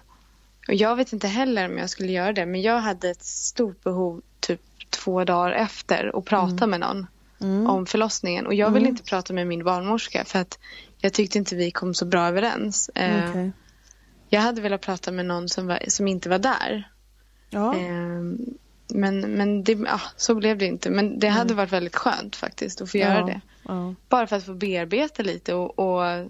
och jag vet inte heller om jag skulle göra det, men jag hade ett stort behov typ två dagar efter att prata
Mm.
med någon
Mm.
om förlossningen. Och jag ville
Mm.
inte prata med min barnmorska för att jag tyckte inte vi kom så bra överens. Eh,
Okej.
Jag hade velat prata med någon som, var, som inte var där.
Ja,
Eh, men men det, ja, så blev det inte. Men det hade varit väldigt skönt faktiskt att få göra
ja,
det.
Ja.
Bara för att få bearbeta lite och, och,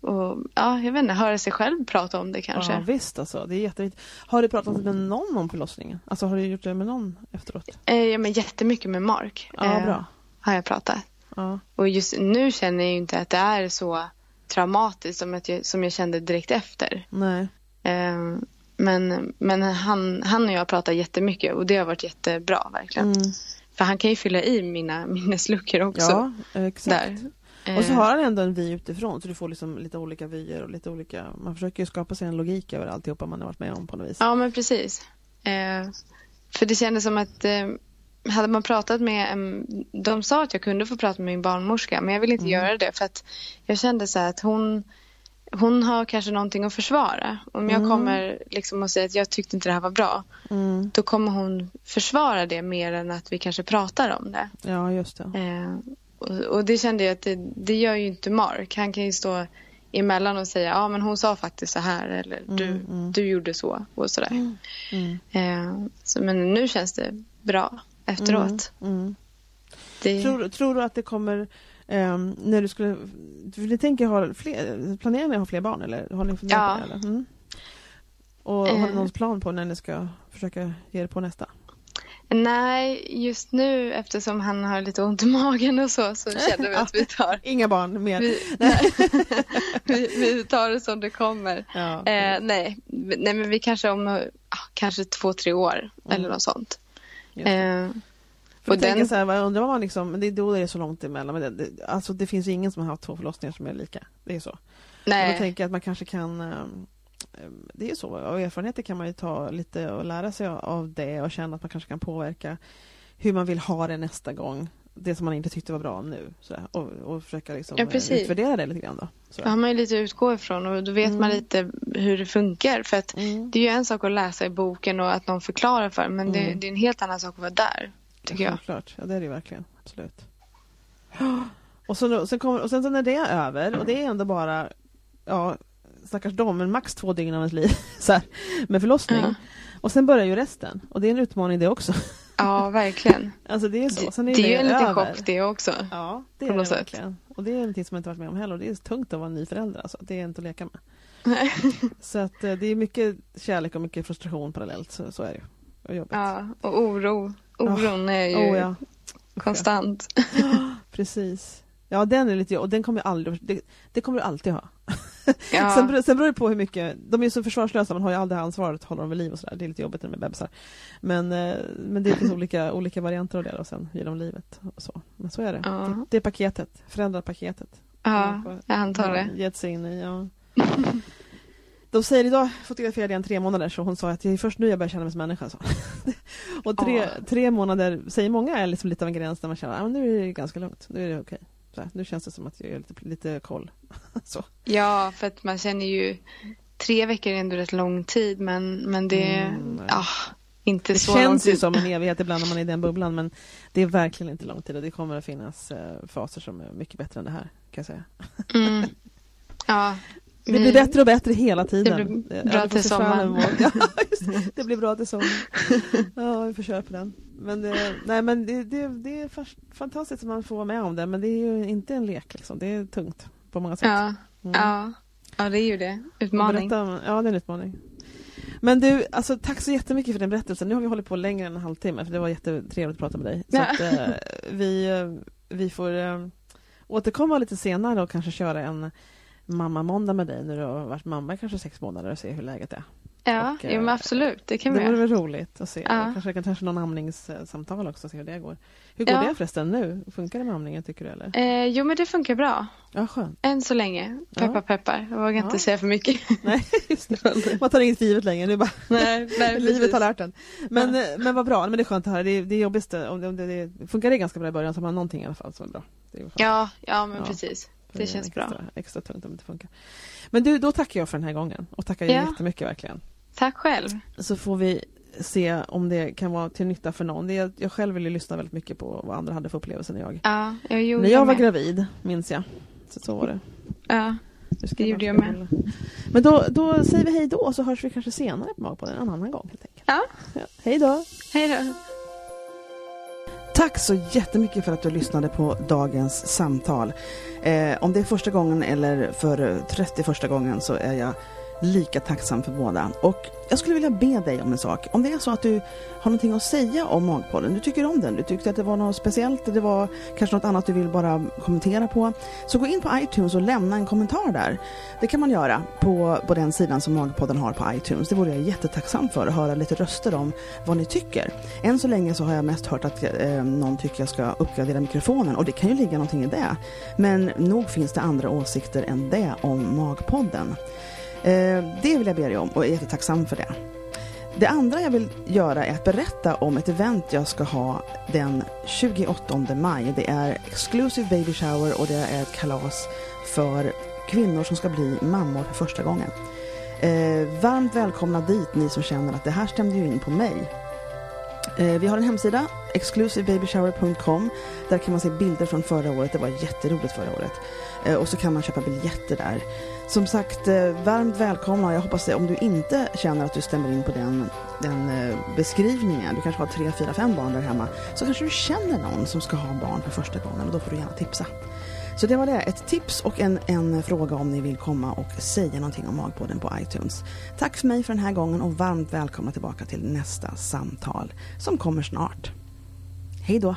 och ja, jag vet inte, höra sig själv prata om det kanske.
ja, visst alltså. Det är jätteviktigt. Har du pratat med någon om förlossningen? Alltså har du gjort det med någon efteråt?
Eh, ja, men jättemycket med Mark
Ja,
eh,
bra.
har jag pratat.
Ja.
Och just nu känner jag ju inte att det är så traumatiskt som, att jag, som jag kände direkt efter.
Nej.
Eh, men men han, han och jag pratar jättemycket och det har varit jättebra verkligen.
Mm.
För han kan ju fylla i mina minnesluckor också.
Ja, exakt.
där.
Och så
Eh,
har han ändå en vy utifrån så du får liksom lite olika vyer och lite olika Man försöker ju skapa sig en logik över alltihopa man har varit med om på något vis.
Ja, men precis. Eh, för det kändes som att eh, hade man pratat med en, De sa att jag kunde få prata med min barnmorska men jag ville inte
Mm.
göra det för att jag kände så här att hon hon har kanske någonting att försvara. Om jag
Mm.
kommer liksom och säger att jag tyckte inte det här var bra.
Mm.
Då kommer hon försvara det mer än att vi kanske pratar om det.
Ja, just det.
Eh, och, och det kände jag att det, det gör ju inte Mark. Han kan ju stå emellan och säga ja men hon sa faktiskt så här eller du,
mm.
du gjorde så och sådär.
Mm.
Eh, så, men nu känns det bra efteråt.
Mm.
Det,
Tror, tror du att det kommer ehm, när du skulle... För ni tänker ha fler, planerar ni att ha fler barn eller har ni funderat
Ja.
på det? Eller? Mm. Och har ni
Eh.
någon plan på när ni ska försöka ge er på nästa?
Nej, just nu eftersom han har lite ont i magen och så så känner vi att vi tar,
Inga barn mer?
vi, vi, vi tar det som det kommer.
Ja.
Eh, nej, nej, men vi kanske om ah, kanske två, tre år eller något sånt. Eh,
För
och
jag tänker
den-
så här, vad undrar vad man liksom, men det, då är det så långt emellan. Men det, det, alltså det finns ju ingen som har haft två förlossningar som är lika. Det är så. Då
nej,
tänker jag att man kanske kan ehm, ehm, det är så, av erfarenheter kan man ju ta lite och lära sig av det och känna att man kanske kan påverka hur man vill ha det nästa gång. Det som man inte tyckte var bra nu. Sådär, och, och försöka liksom,
Ja,
eh, utvärdera det lite grann då.
då
Sådär.
har man ju lite att utgå ifrån och då vet man
Mm.
lite hur det funkar. För att
Mm.
det är ju en sak att läsa i boken och att någon förklarar för men det,
Mm.
det är en helt annan sak att vara där. Tycker jag.
Självklart, ja det är det verkligen. Absolut. Och, så, sen kommer, och sen så när det är över, och det är ändå bara, ja, stackars dem, men max två dygn av ens liv så här, med förlossning.
Ja.
Och sen börjar ju resten, och det är en utmaning det också.
Ja, verkligen.
Alltså det är så.
Det,
Sen
det
är
är ju en liten chock det också.
Ja, det är det
sätt.
verkligen. Och det är någonting som jag inte varit med om heller. Och det är tungt att vara ny förälder. Alltså. Det är inte att leka med.
Nej.
Så att eh, det är mycket kärlek och mycket frustration parallellt. Så, så är det ju. Och jobbigt.
Ja, och oro. Oron är ju
Oh, ja.
konstant.
Precis. Ja, den är lite och den kommer jag aldrig, det, det kommer du alltid ha.
Ja.
Sen, sen beror det på hur mycket, de är ju så försvarslösa, man har ju aldrig ansvaret att hålla dem vid liv och sådär. Det är lite jobbigt är bebisar. Men, eh, men det finns olika, olika varianter av det och sen ger de livet och så. Men så är det.
Ja.
Det, det är paketet, föräldrapaketet.
Ja, jag antar det.
Gett sig in i, ja. De säger idag, fotograferade jag en tre månader så hon sa att det är först nu jag börjar känna mig som människa. Så. och tre,
Ja.
tre månader säger många är liksom lite av en gräns där man känner att ah, nu är det ganska lugnt, nu är det okej. Här, Nu känns det som att jag har lite, lite koll. så.
Ja, för att man känner ju tre veckor är ändå rätt lång tid men, men det är
Mm,
ja, inte
Det
så lång
känns ju
tid.
som en evighet ibland när man är i den bubblan men det är verkligen inte lång tid och det kommer att finnas eh, faser som är mycket bättre än det här kan jag säga.
Mm. Ja,
Det blir bättre och bättre hela tiden.
Det blir bra till sommaren.
Ja, det. blir bra till sommaren. Ja, vi får köra på den. Men, det, nej, men det, det, det är fantastiskt att man får vara med om det men det är ju inte en lek. Liksom. Det är tungt på många sätt.
Ja,
Mm.
ja. ja, det är ju det. Utmaning.
Berätta om, ja, det är en utmaning. Men du, alltså, tack så jättemycket för din berättelse. Nu har vi hållit på längre än en halvtimme för det var jättetrevligt att prata med dig. Så
Ja.
att, eh, vi, eh, vi får eh, återkomma lite senare och kanske köra en mamma-måndag med dig när du har varit mamma i kanske sex månader och se hur läget är.
Ja,
Och,
jo,
eh,
absolut. Det kan
det
vi
vore
göra.
väl roligt att se.
Ja.
Kanske kan kanske någon amningssamtal också, se hur det går. Hur går
Ja.
det förresten nu? Funkar det med amningen tycker du eller?
Eh, jo, men det funkar bra.
Ja, skönt.
Än så länge. Peppar,
Ja.
peppar. Jag vågar
Ja.
inte säga för mycket.
Nej, just det. Man tar inget för givet längre, nu bara
nej, nej,
livet har lärt en. Men, eh, men vad bra, men det är skönt att höra. Det är, det är jobbigt om det, om det, det funkar det ganska bra i början så har man någonting i alla fall som är bra. Det är.
Ja, ja, men
Ja.
precis. Det känns
extra,
bra.
Extra tungt om det inte funkar. Men du, då tackar jag för den här gången och tackar
Ja.
jättemycket verkligen.
Tack själv.
Så får vi se om det kan vara till nytta för någon. Det är, jag själv vill ju lyssna väldigt mycket på vad andra hade för upplevelser när jag,
Ja, jag gjorde
när jag var
med.
gravid, minns jag. Så, så var det.
Ja, Det gjorde jag
hålla. Men då, då säger vi hej då så hörs vi kanske senare på Magpodden en annan gång. Helt enkelt.
Ja.
Ja, hej då!
hej då.
Tack så jättemycket för att du lyssnade på dagens samtal. Eh, om det är första gången eller för eh, 31 gången så är jag lika tacksam för båda. Och jag skulle vilja be dig om en sak. Om det är så att du har någonting att säga om Magpodden, du tycker om den, du tyckte att det var något speciellt, det var kanske något annat du vill bara kommentera på, så gå in på iTunes och lämna en kommentar där. Det kan man göra på, på den sidan som Magpodden har på iTunes. Det vore jag jättetacksam för, att höra lite röster om vad ni tycker. Än så länge så har jag mest hört att eh, någon tycker jag ska uppgradera mikrofonen och det kan ju ligga någonting i det. Men nog finns det andra åsikter än det om Magpodden. Eh, det vill jag be dig om och är jättetacksam för det. Det andra jag vill göra är att berätta om ett event jag ska ha den 28 maj. Det är Exclusive Baby Shower och det är ett kalas för
kvinnor som ska bli mammor för första gången. Eh, varmt välkomna dit ni som känner att det här stämde ju in på mig. Eh, vi har en hemsida, exclusivebabyshower.com. Där kan man se bilder från förra året. Det var jätteroligt förra året. Eh, och så kan man köpa biljetter där. Som sagt, eh, varmt välkomna. Jag hoppas att om du inte känner att du stämmer in på den, den eh, beskrivningen, du kanske har tre, fyra, fem barn där hemma, så kanske du känner någon som ska ha barn för första gången och då får du gärna tipsa. Så det var det, ett tips och en, en fråga om ni vill komma och säga någonting om Magpodden på iTunes. Tack för mig för den här gången och varmt välkomna tillbaka till nästa samtal som kommer snart. Hej då!